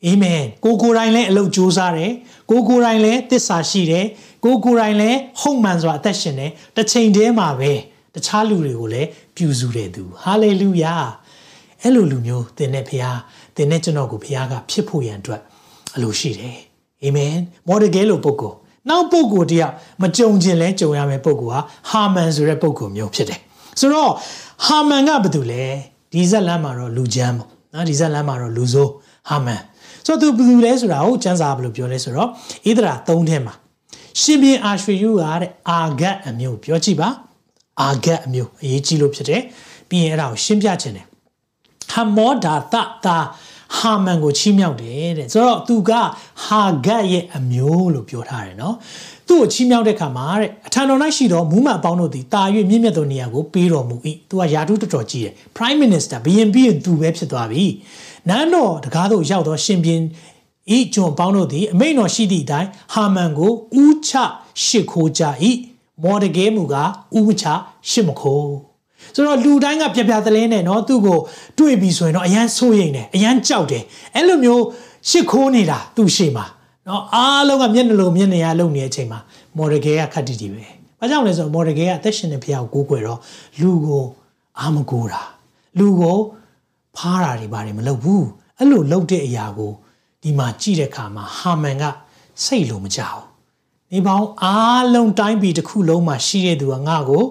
Speaker 2: အာမင်ကိုကိုယ်တိုင်လည်းအလုပ်ကြိုးစားတယ်ကိုကိုယ်တိုင်လည်းသစ္စာရှိတယ် ကိုကိုယ်တိုင်လည်းဟုတ်မှန်စွာအသက်ရှင်တယ်တစ်ချိန်တည်းမှာပဲတခြားလူတွေကိုလည်းပြုစုတဲ့သူဟာလေလုယာအဲ့လိုလူမျိုးသင်တဲ့ဖခင်သင်တဲ့ကျွန်တော်ကိုဖခင်ကဖြစ်ဖို့ရန်အတွက်အလိုရှိတယ်အာမင်မော်ဒဂဲလိုပုဂ္ဂိုလ်နောက်ပုဂ္ဂိုလ်တယောက်မကြုံခြင်းလဲကြုံရမယ့်ပုဂ္ဂိုလ်ဟာဟာမန်ဆိုတဲ့ပုဂ္ဂိုလ်မျိုးဖြစ်တယ်ဆိုတော့ဟာမန်ကဘာတူလဲဒီဇက်လမ်းမှာတော့လူချမ်းပေါ့နော်ဒီဇက်လမ်းမှာတော့လူဆိုးဟာမန်ဆိုတော့သူဘယ်သူလဲဆိုတာကိုကျမ်းစာဘယ်လိုပြောလဲဆိုတော့ဣဒရာ၃ထဲမှာ ရှင်ဘင်အာရွှေယူကတဲ့အာဂတ်အမျိုးပြောကြည့်ပါအာဂတ်အမျိုးအရေးကြီးလို့ဖြစ်တယ်ပြီးရင်အဲ့ဒါကိုရှင်းပြခြင်းတယ်ဟမောဒါတတာဟာမန်ကိုချီးမြှောက်တယ်တဲ့ဆိုတော့သူကဟာဂတ်ရဲ့အမျိုးလို့ပြောထားတယ်နော်သူ့ကိုချီးမြှောက်တဲ့ခါမှာတဲ့အထံတော်၌ရှိသောမူးမအပေါင်းတို့သည်တာ၍မြင့်မြတ်သောနေရာကိုပေးတော်မူ၏သူကယာတုတော်တော်ကြီးတယ် Prime Minister ဘရင်ပြီးရင်သူပဲဖြစ်သွားပြီနန်းတော်တကားသို့ရောက်သောရှင်ပြန် ဤကျွန်ပေါင်းတို့သည်အမိန်တော်ရှိသည့်အတိုင်းဟာမန်ကိုဥချရှစ်ခိုးကြ၏မော်ဒဂဲမူကဥချရှစ်မခိုးဆိုတော့လူတိုင်းကပြပြသလဲနဲ့เนาะသူ့ကိုတွေ့ပြီဆိုရင်တော့အရန်ဆိုးရိမ်တယ်အရန်ကြောက်တယ်အဲ့လိုမျိုးရှစ်ခိုးနေတာသူ့ရှေ့မှာเนาะအားလုံးကမျက်နှာလိုမျက်နှာရလုံနေတဲ့အချိန်မှာမော်ဒဂဲကခတ်တီတီပဲ။ဘာကြောင့်လဲဆိုတော့မော်ဒဂဲကအသက်ရှင်တဲ့ဖះကိုကိုးကွယ်တော့လူကိုအာမကိုးတာလူကိုဖားတာတွေဘာတွေမလုပ်ဘူးအဲ့လိုလုပ်တဲ့အရာကို ဒီမှာကြည့်တဲ့အခါမှာဟာမန်ကစိတ်လိုမကြောက်နေပေါင်းအားလုံးတိုင်းပြည်တစ်ခုလုံးမှာရှိတဲ့သူကငါ့ကို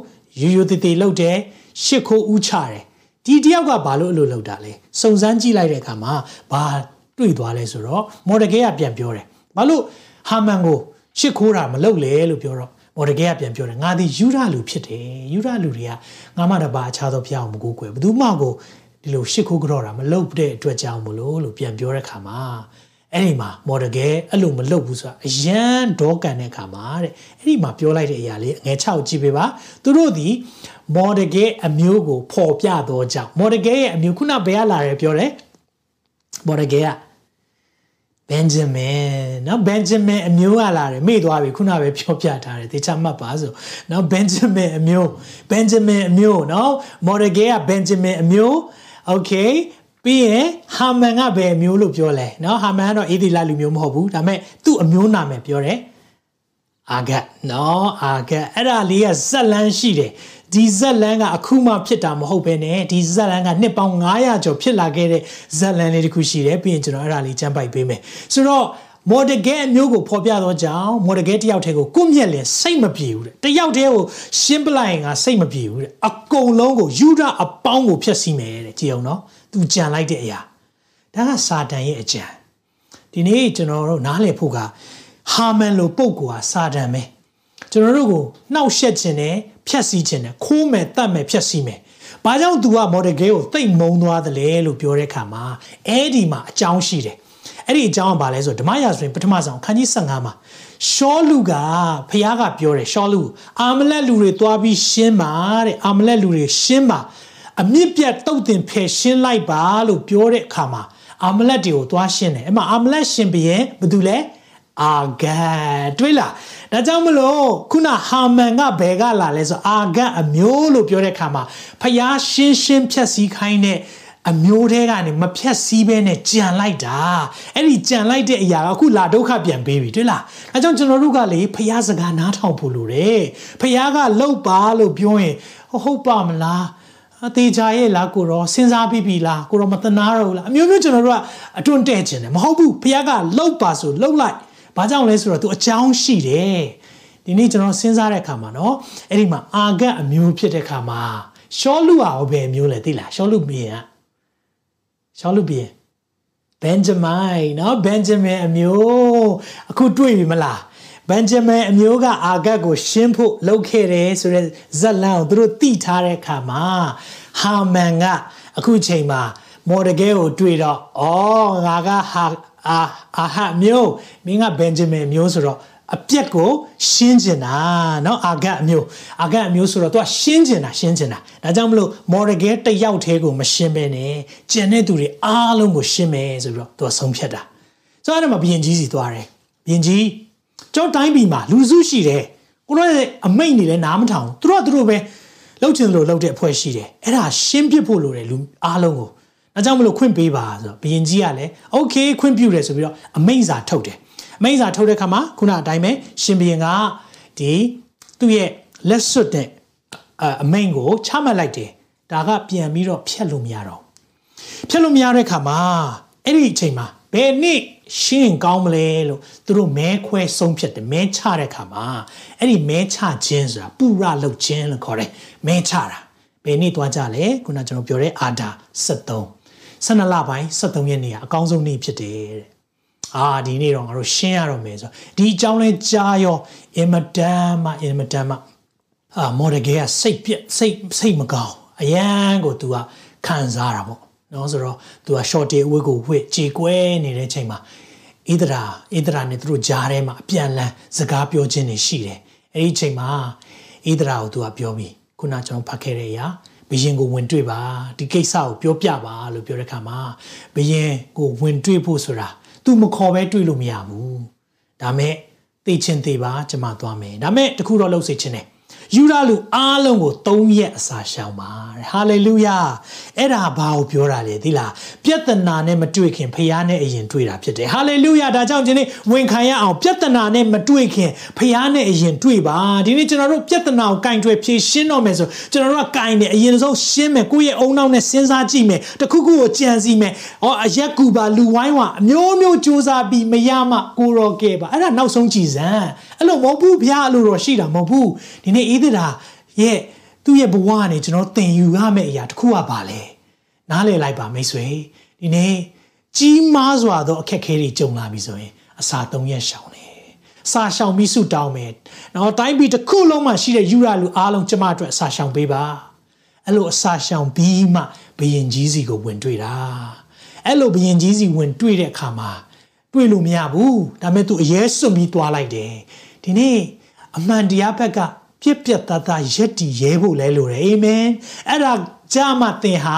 Speaker 2: ရိုးရိုးသေးသေးလုပ်တယ်ရှစ်ခိုးဥချတယ်ဒီတယောက်ကဘာလို့အလိုလုပ်တာလဲစုံစမ်းကြည့်လိုက်တဲ့အခါမှာဘာတွေ့သွားလဲဆိုတော့မော်ဒဂဲကပြန်ပြောတယ်ဘာလို့ဟာမန်ကိုရှစ်ခိုးတာမလုပ်လဲလို့ပြောတော့မော်ဒဂဲကပြန်ပြောတယ်ငါဒီယူရလူဖြစ်တယ်ယူရလူတွေကငါမှတပါအခြားသောဖျားအောင်မကိုးကွယ်ဘယ်သူမှကိုဒီလိုရှစ်ခိုးကြော့တာမလုပ်တဲ့အတွက်ကြောင့်မလို့လို့ပြန်ပြောတဲ့ခါမှာ အဲ့ဒီမှာမော်ဒကယ်အဲ့လိုမလုပ်ဘူးဆိုတာအရန်ဒေါကန်တဲ့ခါမှာတဲ့အဲ့ဒီမှာပြောလိုက်တဲ့အရာလေးငယ်6ကြည့်ပေးပါသူတို့ဒီမော်ဒကယ်အမျိုးကိုပေါ်ပြတော့ကြောင့်မော်ဒကယ်ရဲ့အမျိုးခုနဘယ်ကလာတယ်ပြောတယ်မော်ဒကယ်ကဘန်ဂျမင်နော်ဘန်ဂျမင်အမျိုးကလာတယ်မေ့သွားပြီခုနပဲပြောပြထားတယ်တေချာမှတ်ပါဆိုနော်ဘန်ဂျမင်အမျိုးဘန်ဂျမင်အမျိုးနော်မော်ဒကယ်ကဘန်ဂျမင်အမျိုး okay ပြီးရင်ဟာမန်ကဘယ်အမျိုးလို့ပြောလဲเนาะဟာမန်ကတော့အေဒီလာလူမျိုးမဟုတ်ဘူးဒါပေမဲ့သူ့အမျိုးနာမည်ပြောတယ်အာဂတ်နော်အာဂတ်အဲ့ဒါလေးကဇက်လန်းရှိတယ်ဒီဇက်လန်းကအခုမှဖြစ်တာမဟုတ်ပဲねဒီဇက်လန်းကနှစ်ပေါင်း900ကျော်ဖြစ်လာခဲ့တဲ့ဇက်လန်းလေးတစ်ခုရှိတယ်ပြီးရင်ကျွန်တော်အဲ့ဒါလေးကျမ်းပိုက်ပေးမယ်ဆိုတော့မော်ဒဂဲအမျိုးကိုဖော်ပြတော့ကြောင်းမော်ဒဂဲတယောက်တည်းကိုကိုမြက်လင်စိတ်မပြေဘူးတဲ့တယောက်တည်းကိုရှင်းပလိုက်ရင်ကစိတ်မပြေဘူးတဲ့အကုန်လုံးကိုယူဒအပေါင်းကိုဖျက်ဆီးမယ်တဲ့ကြည်အောင်နော် သူကြံလိုက်တဲ့အရာဒါကစာတန်ရဲ့အကြံဒီနေ့ကျွန်တော်တို့နားလည်ဖို့ကဟာမန်လိုပုံကွာစာတန်ပဲကျွန်တော်တို့ကိုနှောက်ယှက်ခြင်းနဲ့ဖြက်စီးခြင်းနဲ့ခိုးမယ်တတ်မယ်ဖြက်စီးမယ်။ဘာကြောင့် तू က model game ကိုတိတ်မုံသွားသလဲလို့ပြောတဲ့အခါမှာအဲ့ဒီမှာအကြောင်းရှိတယ်။အဲ့ဒီအကြောင်းကဘာလဲဆိုဓမ္မရာဆိုရင်ပထမဆုံးခန်းကြီး15မှာရှောလူကဖះကပြောတယ်ရှောလူအာမလက်လူတွေသွားပြီးရှင်းပါတဲ့အာမလက်လူတွေရှင်းပါ အမြင့်ပြတ်တုတ်တင်ဖယ်ရှင်းလိုက်ပါလို့ပြောတဲ့အခါမှာအာမလက်တွေကိုသွားရှင်းတယ်အဲ့မှာအာမလက်ရှင်ဘရင်ဘာတူလဲအာဂတ်တွေးလားဒါကြောင့်မလို့ခုနဟာမန်ကဘယ်ကလာလဲဆိုအာဂတ်အမျိုးလို့ပြောတဲ့အခါမှာဖျားရှင်းရှင်းဖြတ်စည်းခိုင်းတဲ့အမျိုးတဲကနေမဖြတ်စည်းဘဲနဲ့ကြံလိုက်တာအဲ့ဒီကြံလိုက်တဲ့အရာကအခုလာဒုက္ခပြန်ပေးပြီတွေ့လားအဲကြောင့်ကျွန်တော်တို့ကလေဖျားစကားနားထောင်ဖို့လိုတယ်ဖျားကလှုပ်ပါလို့ပြောရင်ဟုတ်ပါမလား အသေးချာရဲ့လားကိုတော့စဉ်းစားပြီးပြီလားကိုတော့မတနာတော့ဘူးလားအမျိုးမျိုးကျွန်တော်တို့ကအတွန့်တဲ့ခြင်းတယ်မဟုတ်ဘူးဖျားကလှုပ်ပါဆိုလှုပ်လိုက်ဘာကြောင့်လဲဆိုတော့သူအကြောင်းရှိတယ်ဒီနေ့ကျွန်တော်စဉ်းစားတဲ့အခါမှာเนาะအဲ့ဒီမှာအာဂတ်အမျိုးဖြစ်တဲ့အခါမှာရှောလူဟာဘယ်မျိုးလဲသိလားရှောလူဘီယံရှောလူဘီယံဘန်ဂျမိုင်เนาะဘန်ဂျမင်အမျိုးအခုတွေ့ပြီမလား ဘန်ဂျမင်အမျိုးကအာဂတ်ကိုရှင်းဖို့လုပ်ခဲ့တယ်ဆိုတဲ့ဇက်လန်ကိုသူတို့တိထားတဲ့အခါမှာဟာမန်ကအခုချိန်မှာမော်ဒဂဲကိုတွေ့တော့ဩငါကဟာအာအာဟာမျိုးမင်းကဘန်ဂျမင်မျိုးဆိုတော့အပြက်ကိုရှင်းကျင်တာเนาะအာဂတ်အမျိုးအာဂတ်အမျိုးဆိုတော့ तू ကရှင်းကျင်တာရှင်းကျင်တာဒါကြောင့်မလို့မော်ဒဂဲတယောက်တည်းကိုမရှင်းပဲနဲ့ကျန်တဲ့သူတွေအားလုံးကိုရှင်းမယ်ဆိုပြီးတော့ तू ကဆုံးဖြတ်တာဆိုတော့အဲ့မှာဘယင်ကြီးစီသွားတယ်ဘယင်ကြီး ကျောင်းတိုင်းပြည်မှာလူစုရှိတယ်ကိုတို့ရဲ့အမိတ်နေလဲနားမထောင်သူတို့ကသူတို့ပဲလှုပ်ချင်လို့လှုပ်တဲ့အဖွဲ့ရှိတယ်အဲ့ဒါရှင်းပြဖို့လိုတယ်လူအားလုံးကိုဒါကြောင့်မလို့ခွင့်ပေးပါဆိုတော့ဘယင်ကြီးကလည်းโอเคခွင့်ပြုတယ်ဆိုပြီးတော့အမိန့်စာထုတ်တယ်အမိန့်စာထုတ်တဲ့ခါမှာခုနအတိုင်းပဲရှင်ဘယင်ကဒီသူ့ရဲ့လက်စွပ်တဲ့အမိန့်ကိုချမှတ်လိုက်တယ်ဒါကပြန်ပြီးတော့ဖြတ်လို့မရတော့ဖြတ်လို့မရတဲ့ခါမှာအဲ့ဒီအချိန်မှာ ဘယ်နှစ်ရှင်းကောင်းမလဲလို့သူတို့မဲခွဲဆုံးဖြတ်တယ်မဲချတဲ့ခါမှာအဲ့ဒီမဲချခြင်းဆိုတာပူရလောက်ခြင်းလို့ခေါ်တယ်မဲချတာဘယ်နေ့သွားကြလဲခုနကျွန်တော်ပြောတဲ့အာဒါ73 12လပိုင်း73ရက်နေ့ကအကောင်းဆုံးနေ့ဖြစ်တယ်တဲ့အာဒီနေ့တော့ငါတို့ရှင်းရတော့မယ်ဆိုဒီအကြောင်းလဲကြားရောအင်မတန်မှအင်မတန်မှအာမော်ဒဂဲကစိတ်ပြက်စိတ်စိတ်မကောင်းအရန်ကို तू ကခံစားတာပေါ့ နော်ဆိုတော့သူက short day အဝတ်ကိုဝှက်ကြေကွဲနေတဲ့ချိန်မှာဣဒရာဣဒရာနဲ့သူတို့ကြားထဲမှာအပြန်လန်စကားပြောခြင်းတွေရှိတယ်။အဲဒီချိန်မှာဣဒရာကိုသူကပြောပြီးခုနကျွန်တော်ဖတ်ခဲ့တဲ့အရာဘယင်ကိုဝင်တွေ့ပါဒီကိစ္စကိုပြောပြပါလို့ပြောတဲ့အခါမှာဘယင်ကိုဝင်တွေ့ဖို့ဆိုတာသူမခေါ်ပဲတွေ့လို့မရဘူး။ဒါမဲ့သိချင်းသိပါကျွန်မသွားမယ်။ဒါမဲ့တခုတော့လှုပ်စေခြင်းနဲ့ယ်ယူဒလူအားလုံးကို၃ရက်အစာရှောင်ပါဟာလေလုယာအဲ့ဒါဘာကိုပြောတာလဲသိလားပြဿနာနဲ့မတွေ့ခင်ဖခင်နဲ့အရင်တွေ့တာဖြစ်တယ်ဟာလေလုယာဒါကြောင့်ဒီနေ့ဝန်ခံရအောင်ပြဿနာနဲ့မတွေ့ခင်ဖခင်နဲ့အရင်တွေ့ပါဒီနေ့ကျွန်တော်တို့ပြဿနာကိုကင်တွယ်ဖြေရှင်းတော့မယ်ဆိုကျွန်တော်တို့ကကင်တယ်အရင်ဆုံးရှင်းမယ်ကိုယ့်ရဲ့အုံနောက်နဲ့စဉ်းစားကြည့်မယ်တခုခုကိုကြံစည်မယ်ဟောအရက်ကူပါလူဝိုင်းဝအမျိုးမျိုးစူးစမ်းပြီးမရမှကိုရောကဲပါအဲ့ဒါနောက်ဆုံးကြည်စမ်းအဲ့လိုမဟုတ်ဘူးဘုရားအလိုတော်ရှိတာမဟုတ်ဘူးဒီနေ့ဣသရာရဲ့သူ့ရဲ့ဘဝကနေကျွန်တော်သင်ယူရမယ့်အရာတစ်ခုကပါလေနားလည်လိုက်ပါမိတ်ဆွေဒီနေ့ကြီးမားစွာသောအခက်အခဲတွေကြုံလာပြီဆိုရင်အစာ၃ရက်ရှောင်တယ်စာရှောင်ပြီးဆုတောင်းမယ်နော်တိုင်းပြည်တစ်ခုလုံးမှာရှိတဲ့ယူရလူအားလုံးကျမအတွက်အစာရှောင်ပေးပါအဲ့လိုအစာရှောင်ပြီးမှဘယင်ကြီးစီကိုဝင်တွေ့တာအဲ့လိုဘယင်ကြီးစီဝင်တွေ့တဲ့အခါမှာတွေ့လို့မရဘူးဒါပေမဲ့ तू အရေးစွန့်ပြီးသွားလိုက်တယ်ဒီနေ့အမှန်တရားဘက်က ပြက်ပြက်သားသားရက်တည်ရဲဖို့လဲလိုတယ်အာမင်အဲ့ဒါကြမှာသင်ဟာ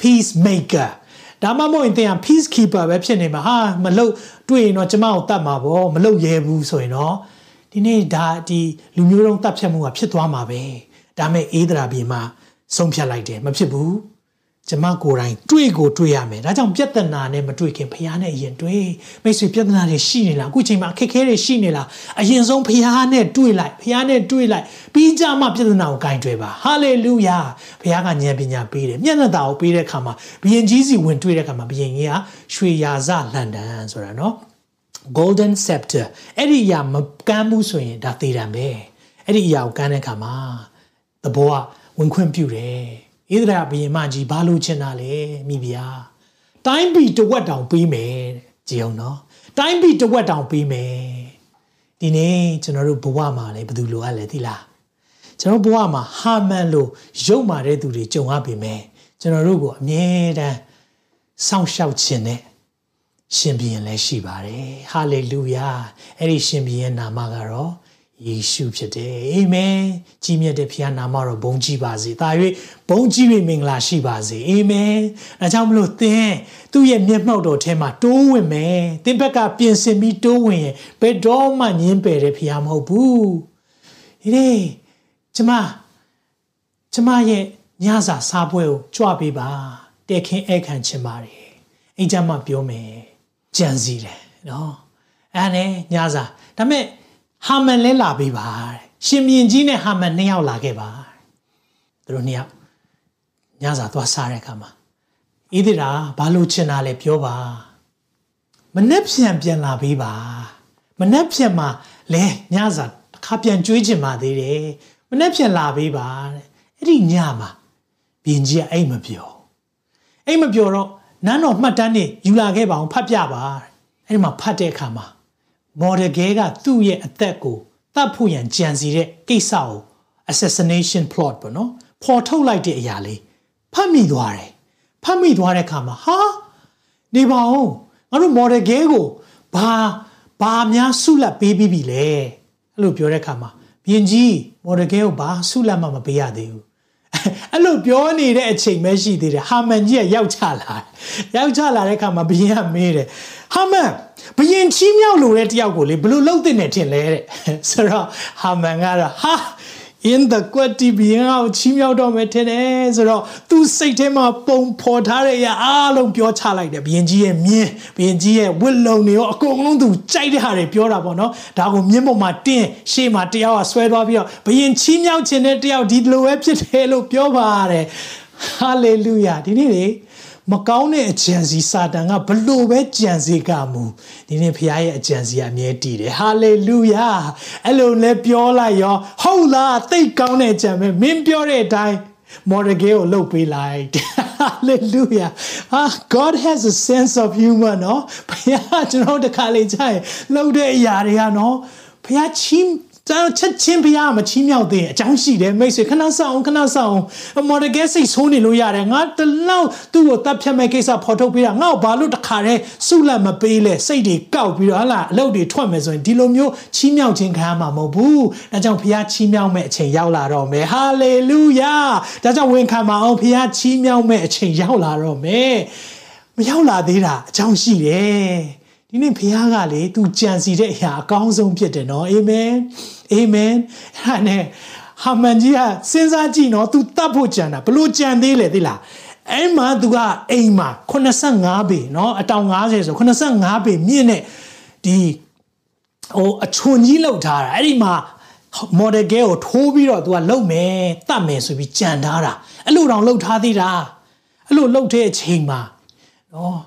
Speaker 2: peace maker ဒါမှမဟုတ်ရင်သင်က peace keeper ပဲဖြစ်နေမှာဟာမလုတ်တွေ့ရင်တော့ကျမကိုတတ်မှာပေါ့မလုတ်ရဲဘူးဆိုရင်တော့ဒီနေ့ဒါဒီလူမျိုးတုံးတတ်ဖြတ်မှုကဖြစ်သွားမှာပဲဒါမဲ့အေးဒရာပြေမှာဆုံးဖြတ်လိုက်တယ်မဖြစ်ဘူး ကျမကိုယ်တိုင်တွေ့ကိုတွေ့ရမယ်ဒါကြောင့်ပြဿနာနဲ့မတွေ့ခင်ဖះနဲ့အရင်တွေ့မိတ်ဆွေပြဿနာတွေရှိနေလားအခုချိန်မှာအခက်အခဲတွေရှိနေလားအရင်ဆုံးဖះနဲ့တွေ့လိုက်ဖះနဲ့တွေ့လိုက်ပြီးကြမှပြဿနာကိုဂိုင်းတွေ့ပါဟာလေလုယာဖះကဉာဏ်ပညာပေးတယ်မျက်နှာသာကိုပေးတဲ့အခါမှာဘုရင်ကြီးစီဝင်တွေ့တဲ့အခါမှာဘုရင်ကြီးကရွှေရာဇလန်ဒန်ဆိုတာနော် golden scepter အဲ့ဒီအရာမကမ်းဘူးဆိုရင်ဒါသေးတယ်ပဲအဲ့ဒီအရာကိုကမ်းတဲ့အခါမှာသဘောကဝင်ခွင့်ပြုတယ် ဣသရာဘုရင်မကြီးဘာလို့ချင်တာလဲမိဖုရားတိုင်းပြည်တဝက်တောင်ပေးမယ်ကြည်အောင်နော်တိုင်းပြည်တဝက်တောင်ပေးမယ်ဒီနေ့ကျွန်တော်တို့ဘဝမှာလည်းဘယ်သူလိုအပ်လဲသိလားကျွန်တော်ဘဝမှာဟာမန်လို့ရုပ်မာတဲ့သူတွေကြုံရပေမဲ့ကျွန်တော်တို့ကိုအမြဲတမ်းစောင့်ရှောက်ခြင်းနဲ့ရှင်ဘုရင်လည်းရှိပါတယ်ဟာလေလုယာအဲ့ဒီရှင်ဘုရင်နာမကတော့ ယေရှုဖြစ်တယ်အာမင်ကြီးမြတ်တဲ့ဖခင်နာမတော်ဘုန်းကြီးပါစေဒါ၍ဘုန်းကြီး၍မင်္ဂလာရှိပါစေအာမင်ဒါကြောင့်မလို့သင်သူ့ရဲ့မျက်မှောက်တော်ထဲမှာတိုးဝင်မယ်သင်ဘက်ကပြင်ဆင်ပြီးတိုးဝင်ရင်ဘယ်တော့မှညင်းပယ်တဲ့ဖခင်မဟုတ်ဘူးဒီနေ့ကျမကျမရဲ့ညစာစားပွဲကိုကြွပေးပါတဲ့ခင်ဧကန်ချင်ပါတယ်အိမ်ကျမှပြောမယ်ကြံစီတယ်နော်အဲ့နဲ့ညစာဒါပေမဲ့ ဟာမန်လဲလာပေးပါရှင်မြင်ကြီးနဲ့ဟာမန်နှစ်ယောက်လာခဲ့ပါသူတို့နှစ်ယောက်ညစာသွားစားတဲ့အခါမှာဣသရာဘာလို့ချင်တာလဲပြောပါမနှက်ပြန်ပြန်လာပေးပါမနှက်ပြန်မှာလဲညစာတစ်ခါပြန်ကြွေးချင်ပါသေးတယ်မနှက်ပြန်လာပေးပါတဲ့အဲ့ဒီညမှာပြင်ကြီးကအိတ်မပြောအိတ်မပြောတော့နန်းတော်မှတ်တမ်းနေယူလာခဲ့ပါအောင်ဖတ်ပြပါအဲ့ဒီမှာဖတ်တဲ့အခါမှာ မော်ဒဂဲကသူ့ရဲ့အသက်ကိုတတ်ဖို့ရန်ကြံစီတဲ့ကိစ္စကို assassination plot ပေါ့နော်ပေါ်ထုတ်လိုက်တဲ့အရာလေးဖတ်မိသွားတယ်ဖတ်မိသွားတဲ့အခါမှာဟာနေပါဦးငါတို့မော်ဒဂဲကိုဘာဘာများဆုလက်ပေးပြီးပြီလဲအဲ့လိုပြောတဲ့အခါမှာဘရင်ကြီးမော်ဒဂဲကိုဘာဆုလက်မှမပေးရသေးဘူး အဲ့လိုပြောနေတဲ့အချိန်ပဲရှိသေးတယ်ဟာမန်ကြီးကရောက်ချလာရောက်ချလာတဲ့အခါမှာဘရင်ကမေးတယ်ဟာမန်ဘရင်ချီးမြှောက်လို့တဲ့တယောက်ကိုလေဘလို့လှုပ်တဲ့နေထင်လဲတဲ့ဆိုတော့ဟာမန်ကတော့ဟာ in the quality ဘရင်ကိုချီးမြှောက်တော့မယ်ထင်တယ်ဆိုတော့သူစိတ်ထဲမှာပုံဖော်ထားတဲ့အရာအားလုံးပြောချလိုက်တယ်ဘရင်ကြီးရဲ့မြင်းဘရင်ကြီးရဲ့ဝစ်လုံတွေရောအကုန်လုံးသူကြိုက်တဲ့ဟာတွေပြောတာပေါ့နော်ဒါကိုမြင်းပေါ်မှာတင်းရှေ့မှာတယောက်ကဆွဲသွားပြီးတော့ဘရင်ချီးမြှောက်ခြင်းတဲ့တယောက်ဒီလိုပဲဖြစ်တယ်လို့ပြောပါတယ်ဟာလေလုယာဒီနေ့လေ မကောင်းတဲ့အကြံစီစာတန်ကဘလို့ပဲကြံစီကမူဒီနေ့ဖခင်ရဲ့အကြံစီအမြဲတည်တယ်ဟာလေလုယာအဲ့လိုလဲပြောလိုက်ရောဟုတ်လားသိကောင်းတဲ့အကြံပဲမင်းပြောတဲ့အတိုင်းမော်ဒဂေကိုလှုပ်ပေးလိုက် hallelujah ah god has a sense of humor နော်ဘုရားကျွန်တော်တခါလေကြာရင်လှုပ်တဲ့အရာတွေကနော်ဘုရားချင်း ကျွန်တော်ချက်ချင်းဘုရားမချီးမြှောက်တဲ့အကြောင်းရှိတယ်မိတ်ဆွေခဏဆောင်ခဏဆောင်မော်ဒဂဲစိတ်ဆိုးနေလို့ရတယ်ငါတလောက်သူ့ကိုတပ်ဖြတ်မဲ့ကိစ္စဖော်ထုတ်ပေးတာငါ့ကိုဘာလို့တခါတည်းစုလက်မပေးလဲစိတ်တွေကောက်ပြီးတော့ဟလာအလုပ်တွေထွက်မယ်ဆိုရင်ဒီလိုမျိုးချီးမြှောက်ခြင်းခံရမှာမဟုတ်ဘူးဒါကြောင့်ဘုရားချီးမြှောက်မဲ့အချိန်ရောက်လာတော့မယ်ဟာလေလုယာဒါကြောင့်ဝန်ခံပါအောင်ဘုရားချီးမြှောက်မဲ့အချိန်ရောက်လာတော့မယ်မရောက်လာသေးတာအကြောင်းရှိတယ် ဒီနေ့ဘုရားကလေ तू ကြံစီတဲ့အရာအကောင်းဆုံးဖြစ်တယ်နော်အာမင်အာမင်အဲ့နဲ့ဟာမန်ကြီးကစဉ်းစားကြည့်နော် तू တတ်ဖို့ကြံတာဘလို့ကြံသေးလဲသိလားအဲ့မှာ तू ကအိမ်မှာ85ပေနော်အတောင်90ဆို85ပေမြင့်တဲ့ဒီဟိုအချွန်ကြီးလောက်ထားတာအဲ့ဒီမှာမော်ဒယ်ကဲကိုထိုးပြီးတော့ तू ကလုံမယ်တတ်မယ်ဆိုပြီးကြံထားတာအဲ့လိုတောင်လှုပ်ထားသေးတာအဲ့လိုလှုပ်တဲ့အချိန်မှာနော်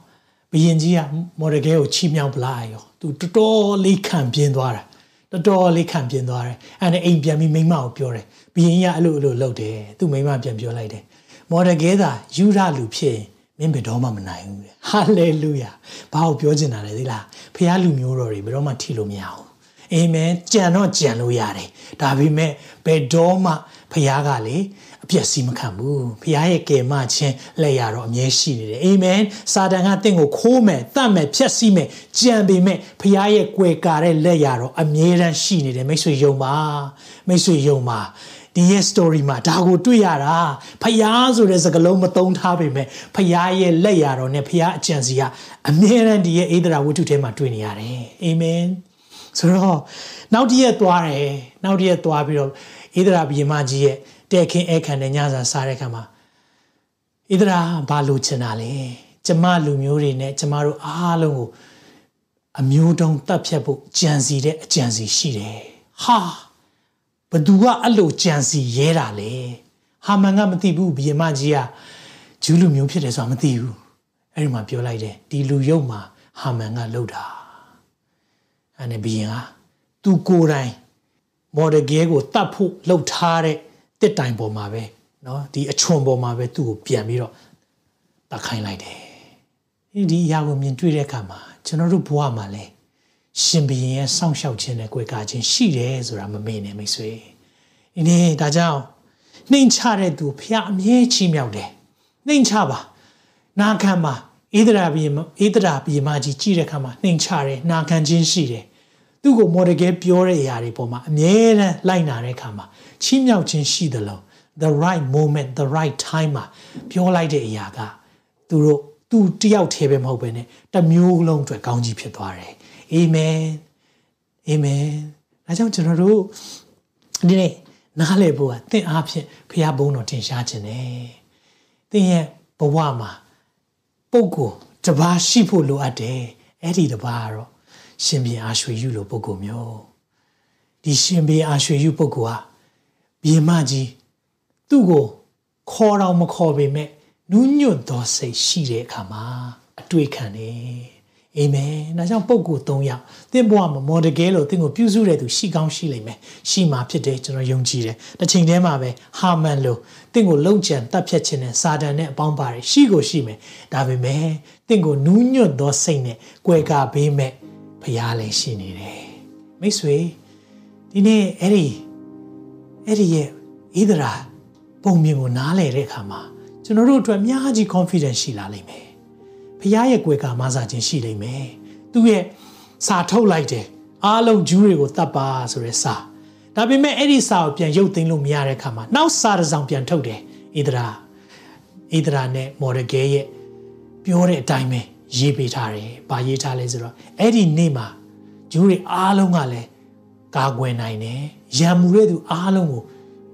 Speaker 2: ဘယင်ကြီးကမော်ဒယ်ကဲကိုချီးမြှောက်ပလိုက်ရော तू တော်တော်လေးခံပြင်းသွားတာတော်တော်လေးခံပြင်းသွားတယ်အဲ့ဒါအိမ်ပြန်ပြီးမိမကိုပြောတယ်ဘယင်ကြီးကအဲ့လိုအဲ့လိုလှုပ်တယ်သူ့မိမပြန်ပြောလိုက်တယ်မော်ဒယ်ကဲသာယူရလူဖြစ်မင်းဘယ်တော့မှမနိုင်ဘူးတဲ့ဟာလေလုယာဘာကိုပြောချင်တာလဲသိလားဖះလူမျိုးတော်တွေဘယ်တော့မှထိလို့မရဘူးအာမင်ကြံတော့ကြံလို့ရတယ်ဒါပေမဲ့ဘယ်တော့မှဖះကလေ အပြည့်စီမခံဘူးဖះရဲ့ကယ်မခြင်းလက်ရတော့အမြဲရှိနေတယ်အာမင်စာတန်ကတင့်ကိုခိုးမယ်တတ်မယ်ဖြက်စီးမယ်ကြံပေမဲ့ဖះရဲ့ကွယ်ကာတဲ့လက်ရတော့အမြဲတမ်းရှိနေတယ်မိတ်ဆွေယုံပါမိတ်ဆွေယုံပါဒီရဲ့ story မှာဒါကိုတွေ့ရတာဖျားဆိုတဲ့စကားလုံးမသုံးထားပေမဲ့ဖျားရဲ့လက်ရတော်နဲ့ဖျားအကြံစီကအမြဲတမ်းဒီရဲ့အိဒရာဝတ္ထုထဲမှာတွေ့နေရတယ်အာမင်ဆိုတော့နောက်တည့်ရက်သွားတယ်နောက်တည့်ရက်သွားပြီးတော့ဣဒရာဘီမကြီးရဲ့ တဲ့ခင်အခန့်နဲ့ညစာစားတဲ့ခါမှာဣဒရာဘာလို့ချင်တာလဲကျမလူမျိုးတွေနဲ့ကျမတို့အားလုံးကိုအမျိုးတုံးတတ်ဖြတ်ဖို့ကြံစီတဲ့အကြံစီရှိတယ်ဟာဘသူကအဲ့လိုကြံစီရဲတာလဲဟာမန်ကမသိဘူးဘီမကြီးကဂျူးလူမျိုးဖြစ်တယ်ဆိုတာမသိဘူးအဲ့ဒီမှာပြောလိုက်တယ်ဒီလူယုတ်မှာဟာမန်ကလှုပ်တာအဲ့နဲ့ဘီရင်ကသူကိုယ်တိုင်မော်ဒဂဲကိုတတ်ဖို့လှုပ်ထားတဲ့ တစ်တိုင်ပေါ်မှာပဲเนาะဒီအချွန်ပေါ်မှာပဲသူ့ကိုပြန်ပြီးတော့တတ်ခိုင်းလိုက်တယ်ဒီအရာကိုမြင်တွေ့တဲ့အခါမှာကျွန်တော်တို့ဘဝမှာလဲရှင်ဘီရင်ရဲ့စောင့်ရှောက်ခြင်းနဲ့ကြွယ်ကာခြင်းရှိတယ်ဆိုတာမမေ့နဲ့မိတ်ဆွေဒီနေ့ဒါကြောင့်နှိမ်ချတဲ့သူဖះအမြဲချီးမြှောက်တယ်နှိမ်ချပါနာခံပါဣဒရာဘီဣဒရာဘီမကြီးကြည့်တဲ့အခါမှာနှိမ်ချတယ်နာခံခြင်းရှိတယ် သူ့ကိုမော်ဒကဲပြောတဲ့အရာတွေပေါ်မှာအမြဲတမ်းလိုက်နာတဲ့အခါမှာချီးမြှောက်ခြင်းရှိတယ်လို့ the right moment the right time မှာပြောလိုက်တဲ့အရာကသူတို့သူတယောက်တည်းပဲမဟုတ်ပဲねတမျိုးလုံးအတွက်ကောင်းကြီးဖြစ်သွားတယ်အာမင်အာမင်ဒါကြောင့်ကျွန်တော်တို့ဒီနေ့နားလည်ဖို့ကသင်အားဖြင့်ဖခင်ဘုန်းတော်တင်ရှားခြင်းတယ်သင်ရဲ့ဘဝမှာပုဂ္ဂိုလ်တပါးရှိဖို့လိုအပ်တယ်အဲ့ဒီတပါးကတော့ ရှင်ဘီအာရွှေယူလိုပုဂ္ဂိုလ်မျိုးဒီရှင်ဘီအာရွှေယူပုဂ္ဂိုလ်ဟာဘီမကြီးသူ့ကိုခေါ်တော့မခေါ်ပေမဲ့နူးညွတ်သောစိတ်ရှိတဲ့အခါမှာအတွေ့ခံတယ်အာမင်။ဒါကြောင့်ပုဂ္ဂိုလ်၃ယောက်သင်ဘဝမှာမော်ဒကဲလို့သင်ကိုပြုစုတဲ့သူရှိကောင်းရှိလိမ့်မယ်။ရှိမှဖြစ်တယ်ကျွန်တော်ယုံကြည်တယ်။တစ်ချိန်တည်းမှာပဲဟာမန်လို့သင်ကိုလုံခြံတတ်ဖြတ်ခြင်းနဲ့စာတန်နဲ့အပေါင်းပါတယ်ရှိကိုရှိမယ်။ဒါပေမဲ့သင်ကိုနူးညွတ်သောစိတ်နဲ့ကြွယ်ကာပေးမဲ့ ဖရားလည်းရှိနေတယ်။မိတ်ဆွေဒီနေ့အဲ့ဒီအဲ့ဒီရဲ့ဣဒရာပုံမြင်ကိုနားလည်တဲ့အခါမှာကျွန်တော်တို့အတွက်အများကြီး confidence ရှိလာလိမ့်မယ်။ဖခင်ရဲ့ကွယ်ကာမဆာခြင်းရှိလိမ့်မယ်။သူ့ရဲ့စာထုတ်လိုက်တယ်။အားလုံးဂျူးတွေကိုတတ်ပါဆိုတဲ့စာ။ဒါပေမဲ့အဲ့ဒီစာကိုပြန်ရုပ်သိမ်းလို့မရတဲ့အခါမှာနောက်စာတစ်စောင်ပြန်ထုတ်တယ်။ဣဒရာဣဒရာနဲ့မော်ဒဂဲရဲ့ပြောတဲ့အတိုင်းပဲ ရေးပေးထားတယ်။ဘာရေးထားလဲဆိုတော့အဲ့ဒီနေ့မှာဂျူးတွေအားလုံးကလည်းကာကွယ်နိုင်တယ်။ရံမှုတဲ့သူအားလုံးကို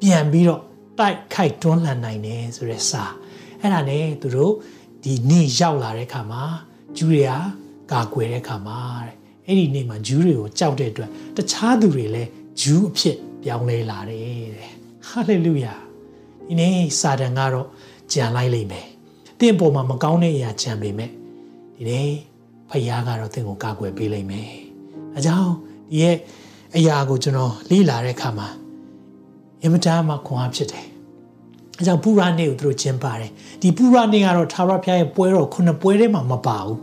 Speaker 2: ပြန်ပြီးတော့တိုက်ခိုက်တွန်းလှန်နိုင်တယ်ဆိုတဲ့စာအဲ့ဒါနဲ့သူတို့ဒီနေ့ရောက်လာတဲ့ခါမှာဂျူးတွေကကာကွယ်တဲ့ခါမှာတဲ့အဲ့ဒီနေ့မှာဂျူးတွေကိုကြောက်တဲ့အတွက်တခြားသူတွေလည်းဂျူးအဖြစ်ပြောင်းလဲလာတယ်တဲ့ဟာလေလုယာဒီနေ့စာတန်ကတော့ကြံလိုက်လိမ့်မယ်တင့်ပေါ်မှာမကောင်းတဲ့အရာကြံပေမဲ့ ဒီနေ့ဖခင်ကတော့တင့်ကိုကာကွယ်ပေးလိမ့်မယ်အကြောင်းဒီရဲ့အရာကိုကျွန်တော်လေ့လာတဲ့အခါမှာအင်မတန်မှခွန်အားဖြစ်တယ်အဲကြောင့်ပူရာနေ့ကိုသူတို့ကျင်းပါတယ်ဒီပူရာနေ့ကတော့သာရဖျားရဲ့ပွဲတော်ခုနှစ်ပွဲထဲမှာမပါဘူး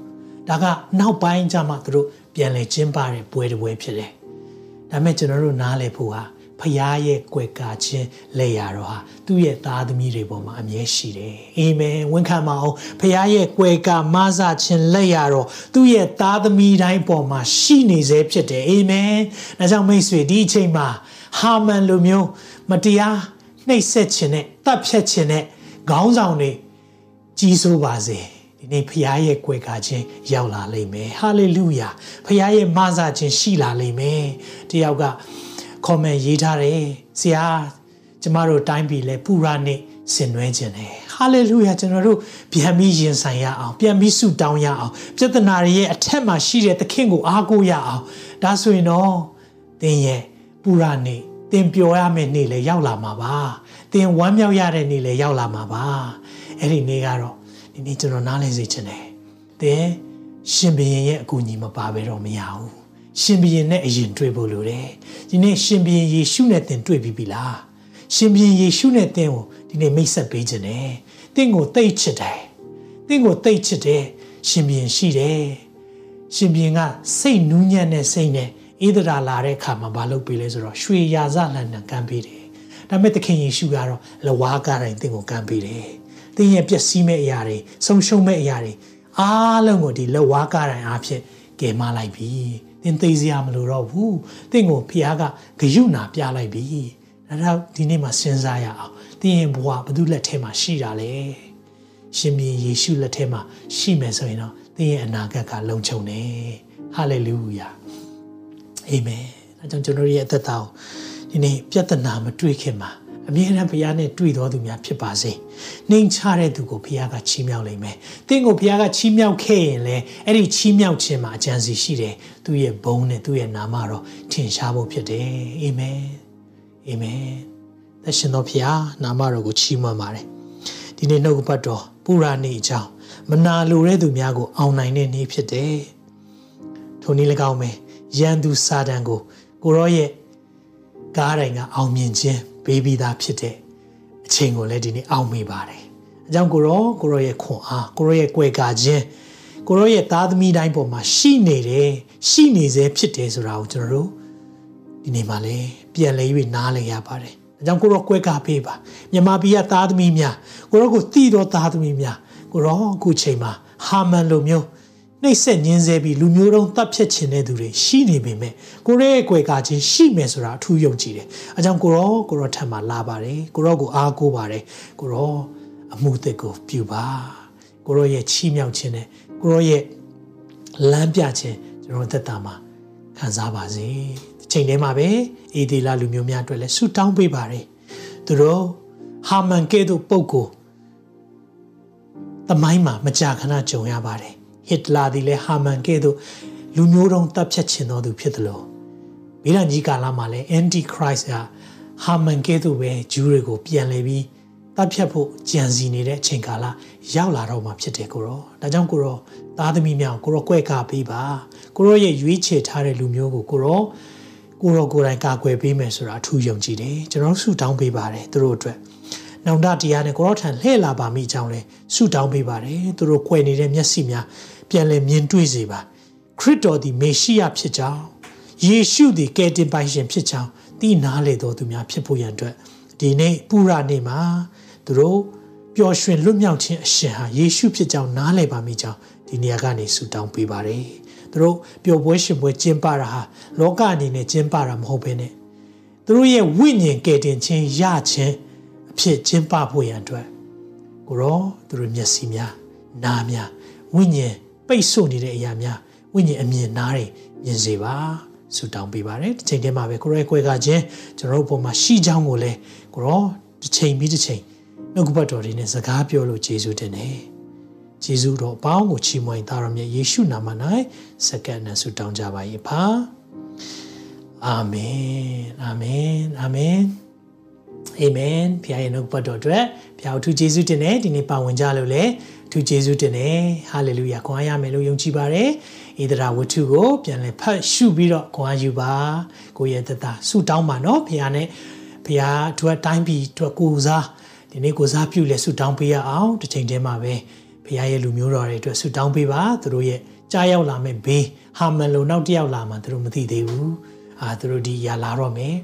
Speaker 2: ဒါကနောက်ပိုင်းကျမှသူတို့ပြန်လဲကျင်းပတဲ့ပွဲတစ်ပွဲဖြစ်တယ်ဒါမဲ့ကျွန်တော်တို့နားလည်ဖို့ဟာ ဖရားရဲ့ကွယ်ကာခြင်းလက်ရတော့ဟာသူ့ရဲ့သားသမီးတွေပေါ်မှာအမြဲရှိတယ်အာမင်ဝန်ခံပါအောင်ဖရားရဲ့ကွယ်ကာမဆာခြင်းလက်ရတော့သူ့ရဲ့သားသမီးတိုင်းပေါ်မှာရှိနေစေဖြစ်တယ်အာမင်ဒါကြောင့်မိတ်ဆွေဒီအချိန်မှာဟာမန်လိုမျိုးမတရားနှိပ်စက်ခြင်းနဲ့တပ်ဖြတ်ခြင်းနဲ့ခေါင်းဆောင်တွေကြီးစိုးပါစေဒီနေ့ဖခင်ရဲ့ကြွယ်ကာခြင်းရောက်လာလိမ့်မယ်ဟာလေလုယာဖခင်ရဲ့မဆာခြင်းရှိလာလိမ့်မယ်တယောက်က comment ရေးထားတယ်ဆရာကျမတို့တိုင်းပြည်လဲပူရာနေဆင်နွှဲခြင်းတယ်ဟာလေလုယာကျွန်တော်တို့ပြန်ပြီးရင်ဆိုင်ရအောင်ပြန်ပြီးဆုတောင်းရအောင်ပြဿနာတွေရဲ့အထက်မှာရှိတဲ့သခင်ကိုအားကိုးရအောင်ဒါဆိုရင်တော့သင်ရဲ့ပူရာနေသင်ပျော်ရမယ့်နေ့လည်းရောက်လာမှာပါသင်ဝမ်းမြောက်ရတဲ့နေ့လည်းရောက်လာမှာပါအဲ့ဒီနေ့ကတော့ဒီနေ့ကျွန်တော်နားလည်စေချင်တယ်သင်ရှင်ဘရင်ရဲ့အကူအညီမပါဘဲတော့မရဘူး ရှင်ဘရင်နဲ့အရင်တွေ့ဖို့လိုတယ်ဒီနေ့ရှင်ဘရင်ယေရှုနဲ့သင်တွေ့ပြီပြီလားရှင်ဘရင်ယေရှုနဲ့သင်ကိုဒီနေ့မိတ်ဆက်ပေးခြင်းတယ်သင်ကိုသိချစ်တယ်သင်ကိုသိချစ်တယ်ရှင်ဘရင်ရှိတယ်ရှင်ဘရင်ကစိတ်နူးညံ့တဲ့စိတ်နဲ့ဣသရာလာတဲ့အခါမှာမလုပ်ပေးလဲဆိုတော့ရွှေရာဇလန်နံကမ်းပေးတယ်။ဒါပေမဲ့သခင်ယေရှုကတော့လဝါကားတိုင်းသင်ကိုကမ်းပေးတယ်။သင်ရဲ့ပျက်စီးမဲ့အရာတွေဆုံးရှုံးမဲ့အရာတွေအားလုံးကိုဒီလဝါကားတိုင်းအားဖြင့်ကယ်မလိုက်ပြီ။ သင်သိစရာမလိုတော့ဘူး။သင်ကိုဖခင်ကဂယုဏပြလိုက်ပြီ။တော့ဒီနေ့မှာစဉ်းစားရအောင်သင်ရဲ့ဘဝဘယ်သူလက်ထဲမှာရှိတာလဲရှင်ဘီယေရှုလက်ထဲမှာရှိမယ်ဆိုရင်တော့သင်ရဲ့အနာဂတ်ကလုံခြုံတယ်ဟာလေလုယာအာမင်အဲကြောင့်ကျွန်တော်ရဲ့အသက်တာကိုဒီနေ့ပြဿနာမတွေ့ခင်မှာ အမြဲတမ်းဘုရားနဲ့တွေ့တော်သူများဖြစ်ပါစေ။နှိမ်ချတဲ့သူကိုဘုရားကချီးမြှောက်လိမ့်မယ်။တင့်ကိုဘုရားကချီးမြှောက်ခဲ့ရင်လည်းအဲ့ဒီချီးမြှောက်ခြင်းမှာအကျဉ်းစီရှိတယ်။သူ့ရဲ့ဘုန်းနဲ့သူ့ရဲ့နာမတော်ထင်ရှားဖို့ဖြစ်တယ်။အာမင်။အာမင်။သက်ရှင်တော်ဘုရားနာမတော်ကိုချီးမွမ်းပါတယ်။ဒီနေ့နှုတ်ကပတ်တော်ပူရာနေအကြောင်းမနာလိုတဲ့သူများကိုအောင်နိုင်တဲ့နေ့ဖြစ်တယ်။ထိုနည်း၎င်းပဲရန်သူစာတန်ကိုကိုရောရဲ့ကားတိုင်းကအောင်မြင်ခြင်း ပေးပြီးသားဖြစ်တဲ့အချိန်ကိုလည်းဒီနေ့အောင်မိပါတယ်။အကြောင်းကိုရောကိုရောရဲ့ခွန်အားကိုရောရဲ့ကြွယ်ကာခြင်းကိုရောရဲ့သားသမီးတိုင်းပေါ်မှာရှိနေတယ်ရှိနေစေဖြစ်တယ်ဆိုတာကိုကျွန်တော်တို့ဒီနေ့မှလည်းပြန်လဲ၍နားလည်ရပါတယ်။အကြောင်းကိုရောကြွယ်ကာပေးပါမြန်မာပြည်ကသားသမီးများကိုရောကိုတည်တော်သားသမီးများကိုရောအခုချိန်မှာဟာမန်လိုမျိုး နှိပ်စက်ညင်းဆဲပြီးလူမျိုးတုံးတပ်ဖြတ်ခြင်းတဲ့သူတွေရှိနေပေမဲ့ကိုရဲရဲ့ကွယ်ကာခြင်းရှိမယ်ဆိုတာအထူးယုံကြည်တယ်။အကြောင်းကိုရောကိုရောထံမှာလာပါတယ်။ကိုရောကိုအားကိုးပါတယ်။ကိုရောအမှုသက်ကိုပြုပါ။ကိုရောရဲ့ချီးမြှောက်ခြင်းနဲ့ကိုရောရဲ့လမ်းပြခြင်းကျွန်တော်သက်တာမှာခံစားပါစေ။ဒီချိန်ထဲမှာပဲအေဒီလာလူမျိုးများအတွက်လည်းဆုတောင်းပေးပါတယ်။သူတို့ဟာမန်ကဲ့သို့ပုတ်ကိုတမိုင်းမှာမကြာခဏကြုံရပါတယ် ဟစ်လာသည်လည်းဟာမန်ကဲ့သို့လူမျိုးတုံးတပ်ဖြတ်ခြင်းတော်သူဖြစ်တယ်လို့မိရန်ကြီးကာလမှာလည်း anti christ ကဟာမန်ကဲ့သို့ပဲဂျူးတွေကိုပြန်လဲပြီးတပ်ဖြတ်ဖို့ကြံစီနေတဲ့အချိန်ကာလရောက်လာတော့မှဖြစ်တယ်ကိုရောဒါကြောင့်ကိုရောသားသမီးများကိုရောကွဲကားပေးပါကိုရောရဲ့ရွေးချယ်ထားတဲ့လူမျိုးကိုကိုရောကိုရောကိုယ်တိုင်ကာကွယ်ပေးမယ်ဆိုတာအထူးယုံကြည်တယ်ကျွန်တော်ဆုတောင်းပေးပါတယ်သူတို့အတွက်နောင်တတရားနဲ့ကိုရောထံလှည့်လာပါမိအကြောင်းလဲဆုတောင်းပေးပါတယ်သူတို့ကွယ်နေတဲ့မျက်စိများ ပြန်လည်မြင်တွေ့စေပါခရစ်တော်သည်မေရှိယဖြစ်ကြောင်းယေရှုသည်ကယ်တင်ပိုင်ရှင်ဖြစ်ကြောင်းသိနာလေတော်သူများဖြစ်ဖို့ရန်အတွက်ဒီနေ့ပူရနေ့မှာသူတို့ပျော်ရွှင်လွတ်မြောက်ခြင်းအရှင်ဟာယေရှုဖြစ်ကြောင်းနားလည်ပါမိကြောင်းဒီနေရာကနေဆုတောင်းပေးပါတယ်သူတို့ပျော်ပွဲရှင်ပွဲကျင်းပတာဟာလောကအနေနဲ့ကျင်းပတာမဟုတ်ဘဲနဲ့သူတို့ရဲ့ဝိညာဉ်ကယ်တင်ခြင်းရခြင်းအဖြစ်ကျင်းပဖို့ရန်အတွက်ကိုရောသူတို့မျက်စိများနားများဝိညာဉ် ပိတ်ဆို့နေတဲ့အရာများဝိညာဉ်အမြင်နားတွေမြင်စေပါဆုတောင်းပေးပါတယ်ဒီချိန်တည်းမှာပဲကိုရဲကွဲကချင်းကျွန်တော်တို့ပုံမှာရှိချောင်းကိုလည်းကိုရောဒီချိန်ပြီးဒီချိန်နှုတ်ကပတ်တော်တွေနဲ့စကားပြောလို့ယေရှုတင်တယ်ယေရှုတော်အပေါင်းကိုချီးမွမ်းသားတော်မြတ်ယေရှုနာမ၌စက္ကန့်နဲ့ဆုတောင်းကြပါ၏ပါအာမင်အာမင်အာမင်အာမင်ဖခင်ရဲ့နှုတ်ပတ်တော်အတွက်ဖခင်အထူးယေရှုတင်တယ်ဒီနေ့ပါဝင်ကြလို့လေ ထူးကျေးဇူးတင်တယ်ဟာလေလုယာခွန်အားရမယ်လို့ယုံကြည်ပါတယ်ဣဒရာဝတ္ထုကိုပြန်လဲဖတ်ရှုပြီးတော့ခွန်အားယူပါကိုရဲ့တသက်ဆုတောင်းပါနော်ဘုရားနဲ့ဘုရားတို့တိုင်းပြည်တို့ကိုစားဒီနေ့ကိုစားပြုလဲဆုတောင်းပေးရအောင်တစ်ချိန်တည်းမှာပဲဘုရားရဲ့လူမျိုးတော်တွေအတွက်ဆုတောင်းပေးပါသူတို့ရဲ့ကြားရောက်လာမဲ့ဘေးဟာမန်လုံနောက်တစ်ယောက်လာမှသူတို့မသိသေးဘူးအာသူတို့ဒီရလာတော့မယ်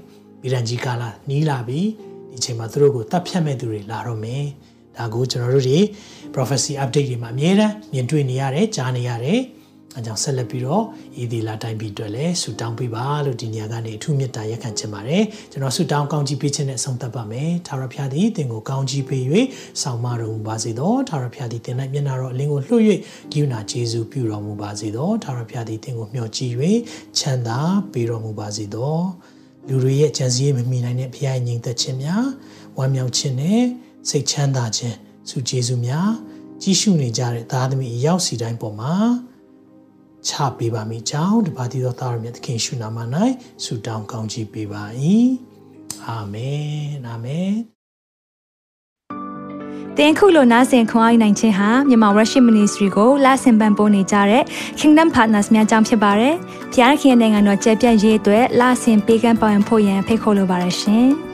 Speaker 2: ဗီရန်ဂျီကာလာနီးလာပြီဒီချိန်မှာသူတို့ကိုတတ်ဖြတ်မဲ့သူတွေလာတော့မယ်ဒါကိုကျွန်တော်တို့တွေ prophecy update တွေမှာအများအားမြင်တွေ့နေရတယ်ကြားနေရတယ်အဲကြောင့်ဆက်လက်ပြီးတော့ဤဒီလာတိုင်းပြည်အတွက်လည်းဆုတောင်းပေးပါလို့ဒီနေရာကနေအထူးမေတ္တာရက်ခံချင်ပါတယ်ကျွန်တော်ဆုတောင်းကောင်းချီးပေးခြင်းနဲ့ဆုံးသက်ပါမယ်ထာဝရဘုရားသည်သင်ကိုကောင်းချီးပေး၍ဆောင်မတော်မူပါစေသောထာဝရဘုရားသည်သင်၌မျက်နာတော်အလင်းကိုလွှတ်၍ဂိယူနာကျေးဇူးပြုတော်မူပါစေသောထာဝရဘုရားသည်သင်ကိုမျှော်ကြည့်၍ချမ်းသာပေးတော်မူပါစေသောလူတွေရဲ့ကြံစည်မမိနိုင်တဲ့ဘုရားညီသက်ခြင်းများဝမ်းမြောက်ခြင်းနဲ့စိတ်ချမ်းသာခြင်း ဆုကျေးဇူးများကြီးရှုနေကြတဲ့သားသမီးအရောက်စီတိုင်းပေါ်မှာချပေးပါမိကြောင်းတပါတိသောသားရမြတ်သခင်ရှုနာမ၌ဆုတောင်းကောင်းချီးပေးပါ၏အာမင်အာမင်
Speaker 1: တင်ခုလိုနာဆင်ခွန်အားနိုင်ခြင်းဟာမြန်မာ Worship Ministry ကိုလာဆင်ပန်ပိုးနေကြတဲ့ Kingdom Partners များအကြောင်းဖြစ်ပါတယ်။ဖျားခင်နိုင်ငံတော်ကျယ်ပြန့်ရေးအတွက်လာဆင်ပေးကမ်းပောင်းဖို့ရန်ဖိတ်ခေါ်လိုပါတယ်ရှင်။